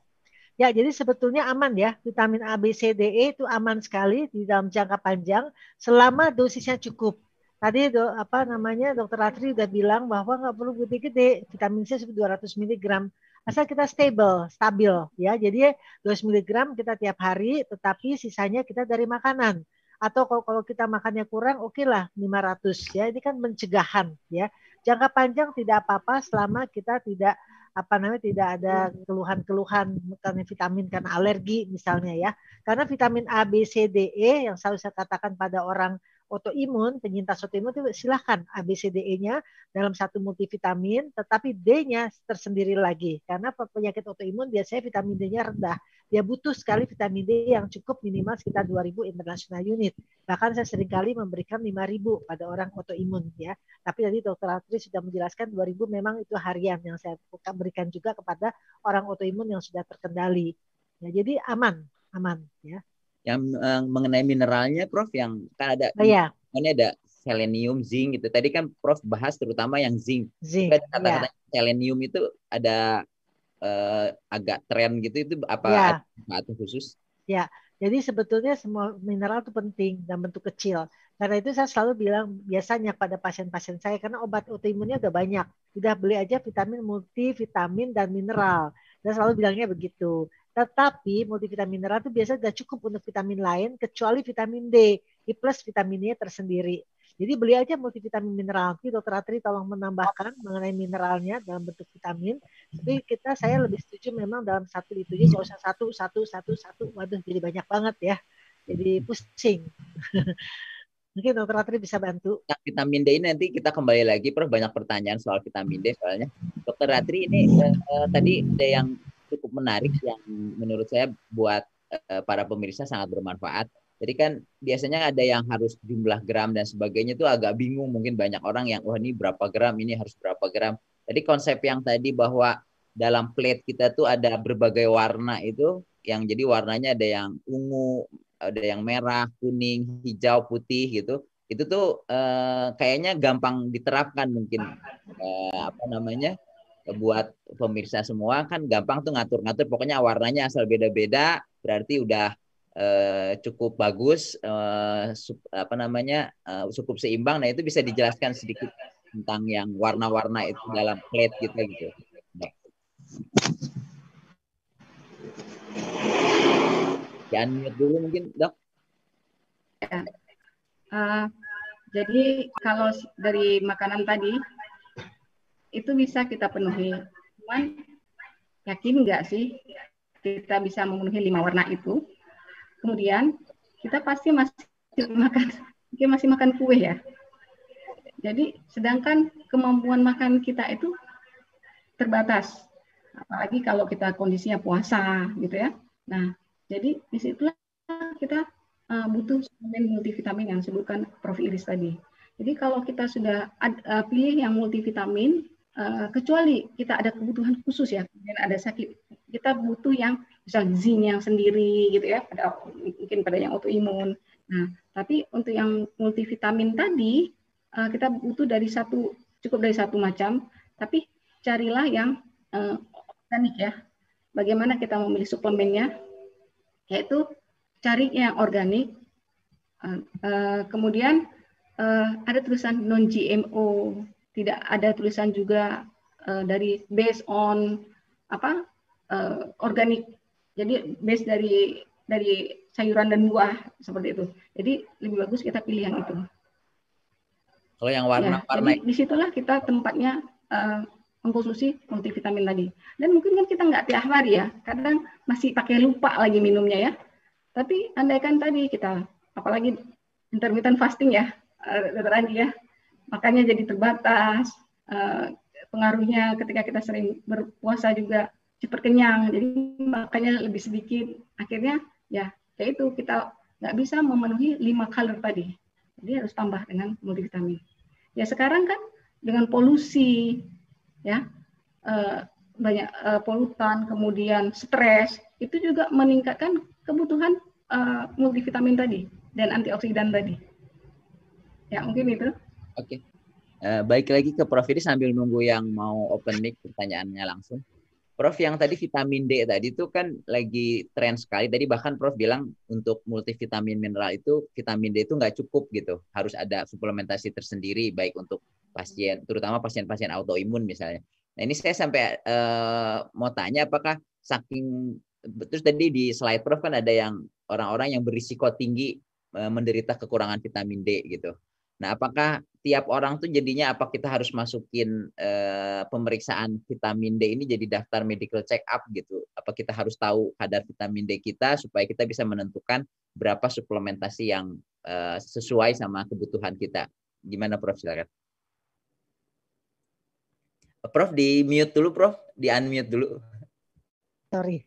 Ya, jadi sebetulnya aman ya. Vitamin A, B, C, D, E itu aman sekali di dalam jangka panjang selama dosisnya cukup. Tadi do, apa namanya Dokter Atri udah bilang bahwa nggak perlu gede-gede, vitamin C 200 mg asal kita stable, stabil ya. Jadi 200 mg kita tiap hari, tetapi sisanya kita dari makanan. Atau kalau, kalau kita makannya kurang, oke okay lah 500 ya. Ini kan pencegahan ya. Jangka panjang tidak apa-apa selama kita tidak apa namanya tidak ada keluhan-keluhan karena vitamin karena alergi misalnya ya. Karena vitamin A, B, C, D, E yang selalu saya katakan pada orang autoimun, penyintas autoimun itu silahkan ABCDE-nya dalam satu multivitamin, tetapi D-nya tersendiri lagi. Karena penyakit autoimun biasanya vitamin D-nya rendah. Dia butuh sekali vitamin D yang cukup minimal sekitar 2000 international unit. Bahkan saya sering kali memberikan 5000 pada orang autoimun ya. Tapi tadi dokter Atri sudah menjelaskan 2000 memang itu harian yang saya berikan juga kepada orang autoimun yang sudah terkendali. Ya, jadi aman, aman ya yang uh, mengenai mineralnya Prof yang kan ada oh, iya. ini ada selenium, zinc gitu. Tadi kan Prof bahas terutama yang zinc. Zinc. Kata-kata iya. selenium itu ada uh, agak tren gitu itu apa iya. atau khusus? Ya, jadi sebetulnya semua mineral itu penting dan bentuk kecil. Karena itu saya selalu bilang biasanya pada pasien-pasien saya karena obat autoimunnya udah banyak. Udah beli aja vitamin multi, vitamin dan mineral. Dan selalu bilangnya begitu. Tetapi multivitamin mineral itu biasanya sudah cukup untuk vitamin lain kecuali vitamin D plus vitaminnya tersendiri. Jadi beli aja multivitamin mineral. Nanti dokter Atri tolong menambahkan mengenai mineralnya dalam bentuk vitamin. Tapi kita saya lebih setuju memang dalam satu itu aja usah satu satu satu satu. Waduh jadi banyak banget ya. Jadi pusing. Mungkin dokter Atri bisa bantu. Nah, vitamin D ini nanti kita kembali lagi, Prof. Banyak pertanyaan soal vitamin D soalnya. Dokter Atri ini uh, tadi ada yang cukup menarik yang menurut saya buat uh, para pemirsa sangat bermanfaat. Jadi kan biasanya ada yang harus jumlah gram dan sebagainya itu agak bingung mungkin banyak orang yang wah ini berapa gram ini harus berapa gram. Jadi konsep yang tadi bahwa dalam plate kita tuh ada berbagai warna itu yang jadi warnanya ada yang ungu, ada yang merah, kuning, hijau, putih gitu. Itu tuh eh, kayaknya gampang diterapkan mungkin eh, apa namanya buat pemirsa semua kan gampang tuh ngatur-ngatur. Pokoknya warnanya asal beda-beda berarti udah uh, cukup bagus uh, sup, apa namanya uh, cukup seimbang. Nah itu bisa dijelaskan sedikit tentang yang warna-warna itu dalam plate gitu gitu. Jangan mute dulu mungkin dok. Ya. uh, jadi kalau dari makanan tadi itu bisa kita penuhi. Cuman yakin nggak sih kita bisa memenuhi lima warna itu? Kemudian kita pasti masih makan, kita masih makan kue ya. Jadi sedangkan kemampuan makan kita itu terbatas, apalagi kalau kita kondisinya puasa gitu ya. Nah, jadi di situlah kita uh, butuh suplemen multivitamin yang disebutkan Prof Iris tadi. Jadi kalau kita sudah ad, uh, pilih yang multivitamin, uh, kecuali kita ada kebutuhan khusus ya, kemudian ada sakit, kita butuh yang misal yang sendiri gitu ya, pada mungkin pada yang autoimun. Nah, tapi untuk yang multivitamin tadi uh, kita butuh dari satu cukup dari satu macam, tapi carilah yang uh, organik ya. Bagaimana kita memilih suplemennya? Yaitu cari yang organik. Kemudian ada tulisan non GMO, tidak ada tulisan juga uh, dari based on apa uh, organik. Jadi based dari dari sayuran dan buah seperti itu. Jadi lebih bagus kita pilih yang itu. Kalau yang warna-warna, ya, di situlah kita tempatnya uh, mengkonsumsi multivitamin tadi. Dan mungkin kan kita nggak tiap hari ya, kadang masih pakai lupa lagi minumnya ya. Tapi andaikan tadi kita, apalagi intermittent fasting ya, Eh, dokter Andi ya. Makanya jadi terbatas. Uh, pengaruhnya ketika kita sering berpuasa juga cepat kenyang. Jadi makanya lebih sedikit. Akhirnya ya kayak itu kita nggak bisa memenuhi lima kalori tadi. Jadi harus tambah dengan multivitamin. Ya sekarang kan dengan polusi, ya uh, banyak uh, polutan, kemudian stres, itu juga meningkatkan kebutuhan uh, multivitamin tadi dan antioksidan tadi. Ya, mungkin itu. Oke. Okay. Uh, baik lagi ke Prof ini sambil nunggu yang mau open mic pertanyaannya langsung. Prof yang tadi vitamin D tadi itu kan lagi tren sekali. Tadi bahkan Prof bilang untuk multivitamin mineral itu vitamin D itu nggak cukup gitu. Harus ada suplementasi tersendiri baik untuk pasien, terutama pasien-pasien autoimun misalnya. Nah ini saya sampai uh, mau tanya apakah saking terus tadi di slide Prof kan ada yang orang-orang yang berisiko tinggi uh, menderita kekurangan vitamin D gitu. Nah, apakah tiap orang tuh jadinya apa kita harus masukin eh, pemeriksaan vitamin D ini jadi daftar medical check up gitu? Apa kita harus tahu kadar vitamin D kita supaya kita bisa menentukan berapa suplementasi yang eh, sesuai sama kebutuhan kita? Gimana Prof? Silakan. Prof di mute dulu, Prof. Di unmute dulu sorry.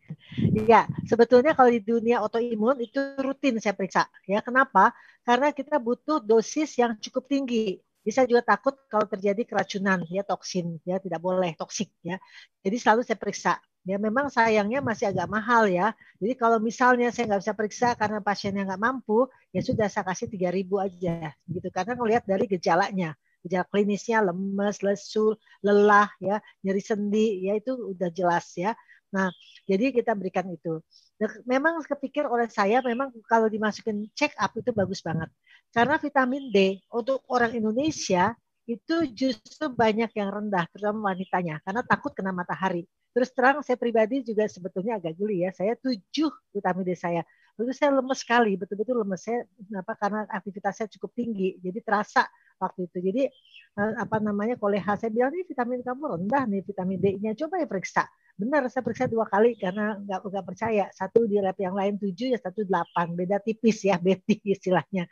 Ya, sebetulnya kalau di dunia autoimun itu rutin saya periksa. Ya, kenapa? Karena kita butuh dosis yang cukup tinggi. Bisa juga takut kalau terjadi keracunan, ya toksin, ya tidak boleh toksik, ya. Jadi selalu saya periksa. Ya, memang sayangnya masih agak mahal ya. Jadi kalau misalnya saya nggak bisa periksa karena pasiennya nggak mampu, ya sudah saya kasih 3000 aja, gitu. Karena ngelihat dari gejalanya gejala klinisnya lemes, lesu, lelah, ya, nyeri sendi, ya itu udah jelas ya. Nah, jadi kita berikan itu. Memang kepikir oleh saya memang kalau dimasukin check up itu bagus banget. Karena vitamin D untuk orang Indonesia itu justru banyak yang rendah, terutama wanitanya, karena takut kena matahari. Terus terang saya pribadi juga sebetulnya agak geli ya. Saya tujuh vitamin D saya. Lalu saya lemes sekali, betul-betul lemes. Saya kenapa? Karena aktivitasnya cukup tinggi, jadi terasa waktu itu. Jadi eh, apa namanya koleha saya bilang ini vitamin kamu rendah nih vitamin D-nya. Coba ya periksa benar saya periksa dua kali karena nggak nggak percaya. Satu di lab yang lain tujuh ya satu delapan. Beda tipis ya beti istilahnya.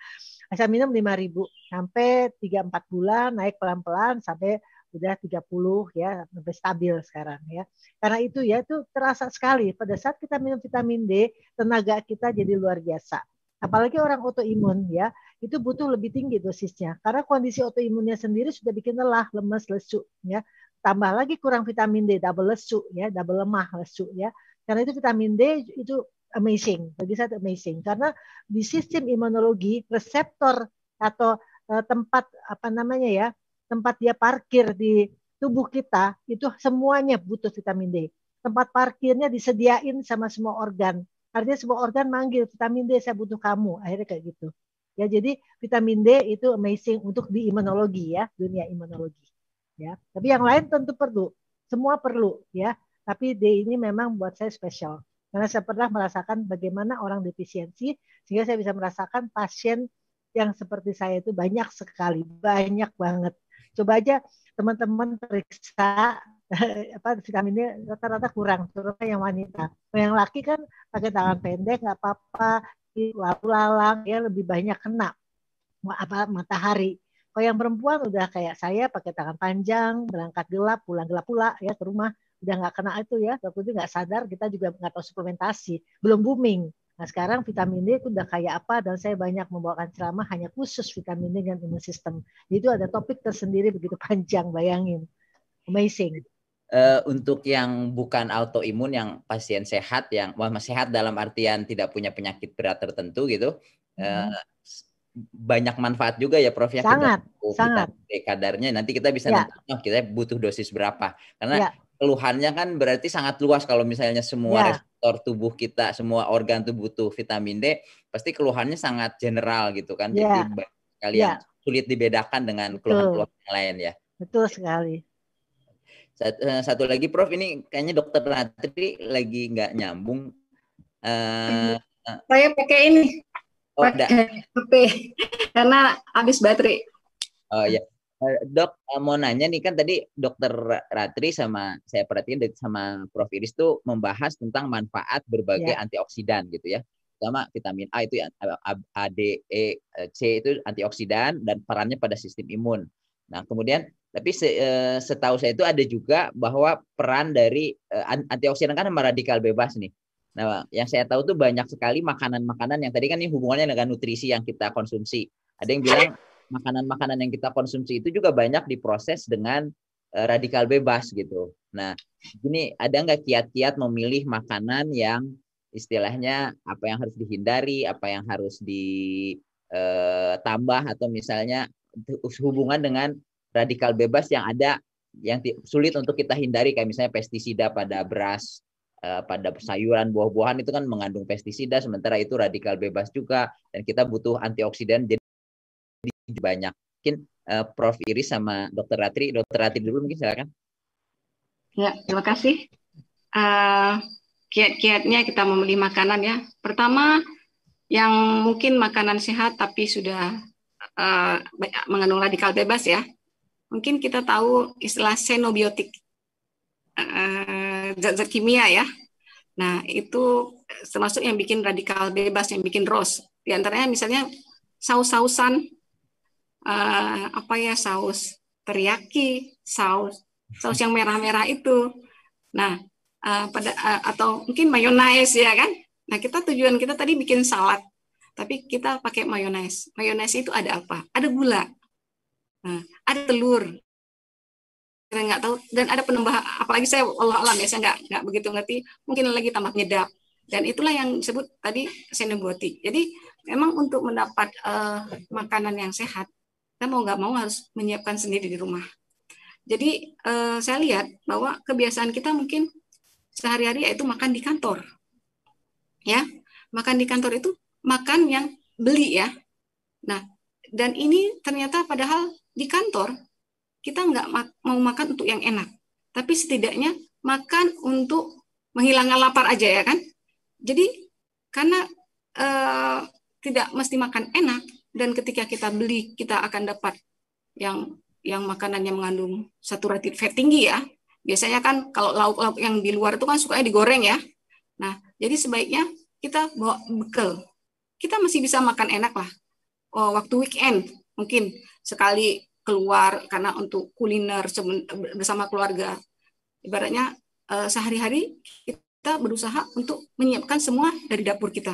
Saya minum lima ribu. Sampai tiga empat bulan naik pelan pelan sampai udah 30 ya sampai stabil sekarang ya. Karena itu ya itu terasa sekali. Pada saat kita minum vitamin D tenaga kita jadi luar biasa. Apalagi orang autoimun ya itu butuh lebih tinggi dosisnya. Karena kondisi autoimunnya sendiri sudah bikin lelah lemas lesu ya tambah lagi kurang vitamin D double lesu ya double lemah lesu ya. Karena itu vitamin D itu amazing bagi saya amazing. Karena di sistem imunologi reseptor atau uh, tempat apa namanya ya tempat dia parkir di tubuh kita itu semuanya butuh vitamin D. Tempat parkirnya disediain sama semua organ. Artinya semua organ manggil vitamin D saya butuh kamu. Akhirnya kayak gitu. Ya jadi vitamin D itu amazing untuk di imunologi ya dunia imunologi ya. Tapi yang lain tentu perlu, semua perlu ya. Tapi D ini memang buat saya spesial karena saya pernah merasakan bagaimana orang defisiensi sehingga saya bisa merasakan pasien yang seperti saya itu banyak sekali, banyak banget. Coba aja teman-teman periksa apa vitaminnya rata-rata kurang, terutama yang wanita. Yang laki kan pakai tangan pendek nggak apa-apa, lalu lalang ya lebih banyak kena apa matahari. Kalau yang perempuan udah kayak saya pakai tangan panjang, berangkat gelap, pulang gelap pula ya ke rumah, udah nggak kena itu ya, waktu itu nggak sadar kita juga nggak tahu suplementasi, belum booming. Nah sekarang vitamin D itu udah kayak apa dan saya banyak membawakan ceramah hanya khusus vitamin D dan imun sistem. Itu ada topik tersendiri begitu panjang, bayangin. Amazing. Uh, untuk yang bukan autoimun, yang pasien sehat, yang wah, sehat dalam artian tidak punya penyakit berat tertentu gitu, hmm. uh, banyak manfaat juga ya Prof ya. Sangat, kita, sangat. kadarnya nanti kita bisa ya. nentukan oh, kita butuh dosis berapa. Karena ya. keluhannya kan berarti sangat luas kalau misalnya semua ya sektor tubuh kita, semua organ tubuh butuh vitamin D, pasti keluhannya sangat general gitu kan. Yeah. Jadi kalian yeah. sulit dibedakan dengan keluhan-keluhan yang lain ya. Betul sekali. Satu, eh, satu lagi Prof, ini kayaknya dokter Ratri lagi nggak nyambung. Uh, Saya pakai ini, oh, pakai HP karena habis baterai. Oh ya, dok eh, mau nanya nih kan tadi dokter Ratri sama saya perhatiin sama Prof Iris tuh membahas tentang manfaat berbagai yeah. antioksidan gitu ya. Pertama vitamin A itu A, D, E, C itu antioksidan dan perannya pada sistem imun. Nah kemudian tapi eh, setahu saya itu ada juga bahwa peran dari antioksidan kan sama radikal bebas nih. Nah, yang saya tahu tuh banyak sekali makanan-makanan yang tadi kan ini hubungannya dengan nutrisi yang kita konsumsi. Ada yang bilang makanan-makanan yang kita konsumsi itu juga banyak diproses dengan uh, radikal bebas gitu. Nah, ini ada nggak kiat-kiat memilih makanan yang istilahnya apa yang harus dihindari, apa yang harus ditambah eh, atau misalnya hubungan dengan radikal bebas yang ada yang sulit untuk kita hindari kayak misalnya pestisida pada beras, pada sayuran, buah-buahan itu kan mengandung pestisida sementara itu radikal bebas juga dan kita butuh antioksidan jadi banyak. Mungkin uh, Prof Iris sama Dr. Ratri, Dr. Ratri dulu mungkin silakan. Ya, terima kasih. Uh, kiat-kiatnya kita memilih makanan ya. Pertama, yang mungkin makanan sehat tapi sudah uh, mengandung radikal bebas ya. Mungkin kita tahu istilah xenobiotik, zat-zat uh, kimia ya. Nah, itu termasuk yang bikin radikal bebas, yang bikin ROS. Di antaranya misalnya saus-sausan uh, apa ya saus teriyaki, saus saus yang merah-merah itu. Nah, uh, pada uh, atau mungkin mayonaise ya kan? Nah, kita tujuan kita tadi bikin salad, tapi kita pakai mayonaise. Mayonaise itu ada apa? Ada gula, nah, ada telur. Nggak tahu. Dan ada penambah apalagi saya Allah alam ya saya nggak nggak begitu ngerti. Mungkin lagi tambah penyedap dan itulah yang disebut tadi xenobiotik jadi memang untuk mendapat uh, makanan yang sehat kita mau nggak mau harus menyiapkan sendiri di rumah. Jadi eh, saya lihat bahwa kebiasaan kita mungkin sehari-hari yaitu makan di kantor, ya makan di kantor itu makan yang beli ya. Nah dan ini ternyata padahal di kantor kita nggak mau makan untuk yang enak, tapi setidaknya makan untuk menghilangkan lapar aja ya kan. Jadi karena eh, tidak mesti makan enak, dan ketika kita beli kita akan dapat yang yang makanan yang mengandung saturated fat tinggi ya. Biasanya kan kalau lauk-lauk yang di luar itu kan sukanya digoreng ya. Nah, jadi sebaiknya kita bawa bekal. Kita masih bisa makan enak lah. Oh, waktu weekend mungkin sekali keluar karena untuk kuliner bersama keluarga. Ibaratnya eh, sehari-hari kita berusaha untuk menyiapkan semua dari dapur kita.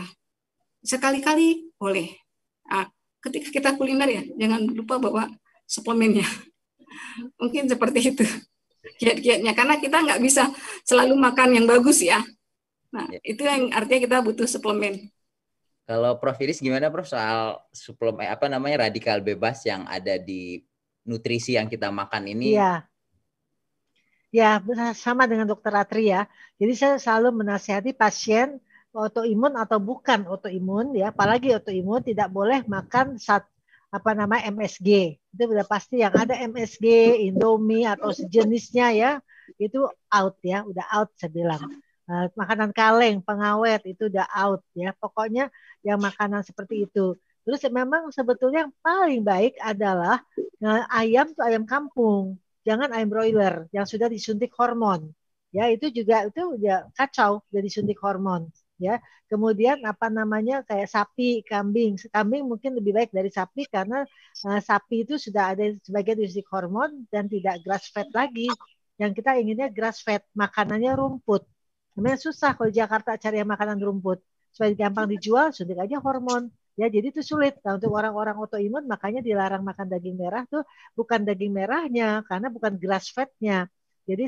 Sekali-kali boleh. Nah, ketika kita kuliner ya jangan lupa bawa suplemennya mungkin seperti itu kiat-kiatnya karena kita nggak bisa selalu makan yang bagus ya nah ya. itu yang artinya kita butuh suplemen kalau Prof Iris gimana Prof soal suplemen apa namanya radikal bebas yang ada di nutrisi yang kita makan ini? Iya. Ya, sama dengan dokter Atri ya. Jadi saya selalu menasihati pasien autoimun atau bukan autoimun ya, apalagi autoimun tidak boleh makan saat apa nama MSG. Itu sudah pasti yang ada MSG, Indomie atau sejenisnya ya, itu out ya, udah out saya bilang. Uh, makanan kaleng, pengawet itu udah out ya. Pokoknya yang makanan seperti itu. Terus memang sebetulnya yang paling baik adalah uh, ayam tuh ayam kampung, jangan ayam broiler yang sudah disuntik hormon. Ya itu juga itu udah kacau, udah disuntik hormon ya. Kemudian apa namanya kayak sapi, kambing. Kambing mungkin lebih baik dari sapi karena uh, sapi itu sudah ada sebagai diusi hormon dan tidak grass fed lagi. Yang kita inginnya grass fed, makanannya rumput. Namanya susah kalau Jakarta cari makanan rumput. supaya gampang dijual suntik aja hormon ya jadi itu sulit. Nah, untuk orang-orang autoimun makanya dilarang makan daging merah tuh bukan daging merahnya karena bukan grass fatnya jadi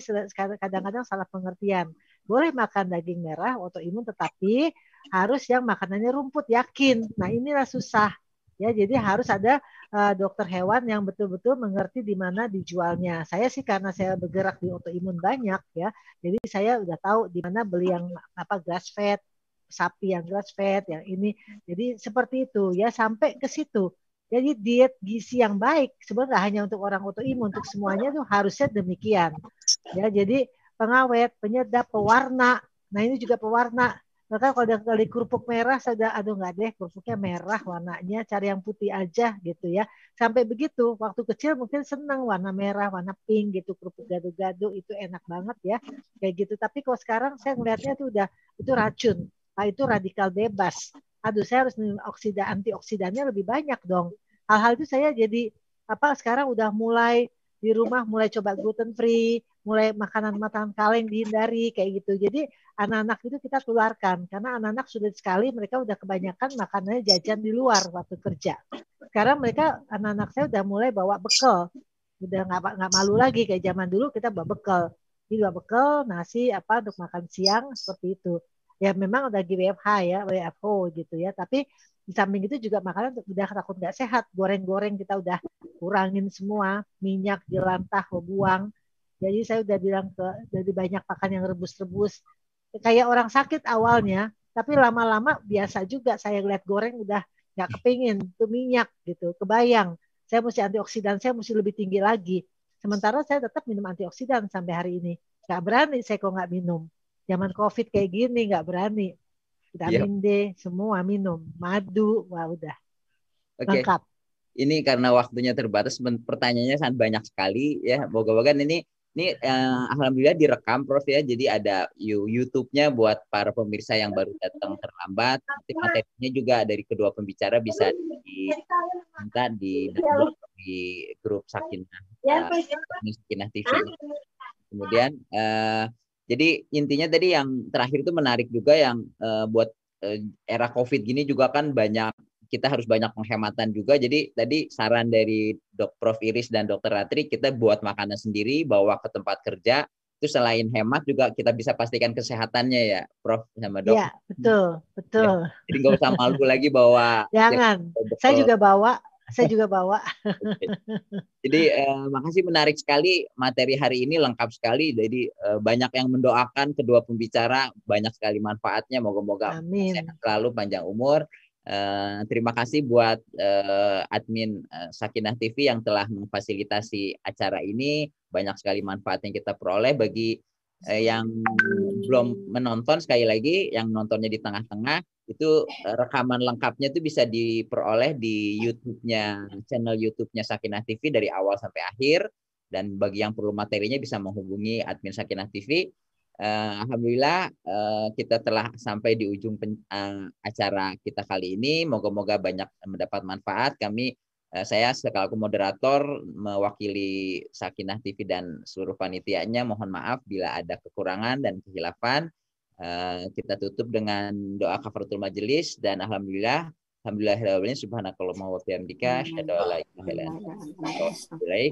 kadang-kadang salah pengertian. Boleh makan daging merah autoimun tetapi harus yang makanannya rumput yakin. Nah inilah susah. Ya jadi harus ada uh, dokter hewan yang betul-betul mengerti di mana dijualnya. Saya sih karena saya bergerak di autoimun banyak ya, jadi saya udah tahu di mana beli yang apa grass fed, sapi yang grass fed, yang ini. Jadi seperti itu ya sampai ke situ. Jadi diet gizi yang baik sebenarnya hanya untuk orang autoimun, untuk semuanya tuh harusnya demikian. Ya, jadi pengawet, penyedap, pewarna. Nah ini juga pewarna maka kalau udah kali kerupuk merah sudah aduh nggak deh kerupuknya merah warnanya cari yang putih aja gitu ya sampai begitu waktu kecil mungkin senang warna merah warna pink gitu kerupuk gado-gado itu enak banget ya kayak gitu tapi kalau sekarang saya ngelihatnya itu udah itu racun nah, itu radikal bebas aduh saya harus minum oksida antioksidannya lebih banyak dong hal-hal itu saya jadi apa sekarang udah mulai di rumah mulai coba gluten free mulai makanan-makanan kaleng dihindari kayak gitu. Jadi anak-anak itu kita tularkan karena anak-anak sudah sekali mereka udah kebanyakan makanannya jajan di luar waktu kerja. Sekarang mereka anak-anak saya udah mulai bawa bekal, udah nggak nggak malu lagi kayak zaman dulu kita bawa bekal. Jadi bawa bekal nasi apa untuk makan siang seperti itu. Ya memang udah WFH ya, WFO gitu ya. Tapi di samping itu juga makanan udah takut nggak sehat. Goreng-goreng kita udah kurangin semua, minyak jelantah buang jadi saya udah bilang ke dari banyak makan yang rebus-rebus. Kayak orang sakit awalnya, tapi lama-lama biasa juga saya lihat goreng udah nggak kepingin tuh minyak gitu. Kebayang saya mesti antioksidan saya mesti lebih tinggi lagi. Sementara saya tetap minum antioksidan sampai hari ini. Nggak berani saya kok nggak minum. Zaman COVID kayak gini nggak berani. Vitamin yep. D semua minum. Madu, wah udah. Okay. Lengkap. Ini karena waktunya terbatas, pertanyaannya sangat banyak sekali ya. Moga-moga ini ini eh, alhamdulillah direkam Prof ya. Jadi ada YouTube-nya buat para pemirsa yang baru datang terlambat. Nanti materinya juga dari kedua pembicara bisa diminta di di grup Sakinah uh, Sakinah TV. Kemudian eh, jadi intinya tadi yang terakhir itu menarik juga yang uh, buat uh, era Covid gini juga kan banyak kita harus banyak penghematan juga. Jadi tadi saran dari Dok Prof Iris dan Dokter Ratri kita buat makanan sendiri bawa ke tempat kerja. Itu selain hemat juga kita bisa pastikan kesehatannya ya, Prof sama Dok. Iya, betul, betul. Ya, jadi nggak usah malu lagi bawa. Jangan. Ya, saya juga bawa. Saya juga bawa. Jadi eh, makasih menarik sekali materi hari ini lengkap sekali. Jadi eh, banyak yang mendoakan kedua pembicara banyak sekali manfaatnya. Moga-moga sehat selalu panjang umur. Uh, terima kasih buat uh, admin uh, Sakinah TV yang telah memfasilitasi acara ini. Banyak sekali manfaat yang kita peroleh bagi uh, yang belum menonton sekali lagi, yang nontonnya di tengah-tengah itu uh, rekaman lengkapnya itu bisa diperoleh di YouTube-nya channel YouTube-nya Sakinah TV dari awal sampai akhir. Dan bagi yang perlu materinya bisa menghubungi admin Sakinah TV Uh, Alhamdulillah uh, kita telah sampai di ujung pen, uh, acara kita kali ini. Moga-moga banyak mendapat manfaat. Kami uh, saya selaku moderator mewakili Sakinah TV dan seluruh panitianya mohon maaf bila ada kekurangan dan kehilafan. Uh, kita tutup dengan doa kafaratul majelis dan alhamdulillah Alhamdulillah subhanakallah wa bihamdika asyhadu an la ilaha illa anta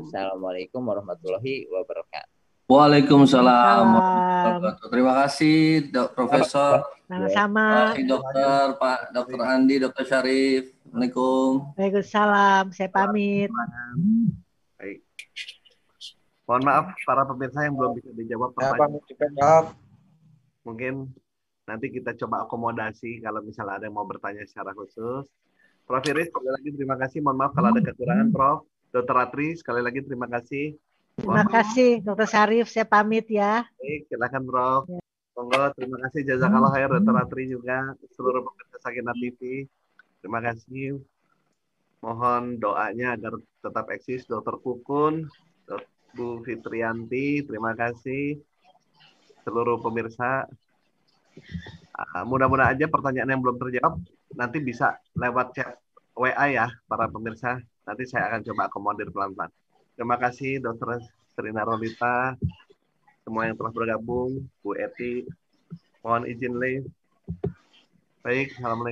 Assalamualaikum warahmatullahi wabarakatuh. Waalaikumsalam. Terima kasih, Dok Profesor. Sama-sama. Dokter, Pak Dokter Andi, Dokter Syarif. Assalamualaikum. Waalaikumsalam. Saya pamit. Baik. Mohon maaf para pemirsa yang belum bisa dijawab pertanyaan. Mungkin nanti kita coba akomodasi kalau misalnya ada yang mau bertanya secara khusus. Prof Iris, sekali lagi terima kasih. Mohon maaf kalau ada kekurangan, Prof. Dokter Atri, sekali lagi terima kasih. Terima kasih Dokter Syarif, saya pamit ya. Baik, silakan Bro. Ya. Monggo, terima kasih jazakallah khair Dokter Atri juga seluruh pemirsa Sakinah TV. Terima kasih. Mohon doanya agar tetap eksis Dokter Kukun, Bu Fitrianti, terima kasih seluruh pemirsa. Uh, mudah-mudahan aja pertanyaan yang belum terjawab nanti bisa lewat chat WA ya para pemirsa. Nanti saya akan coba akomodir pelan-pelan. Terima kasih Dr. Serina Rolita, semua yang telah bergabung, Bu Eti, mohon izin Le. Baik, Assalamualaikum.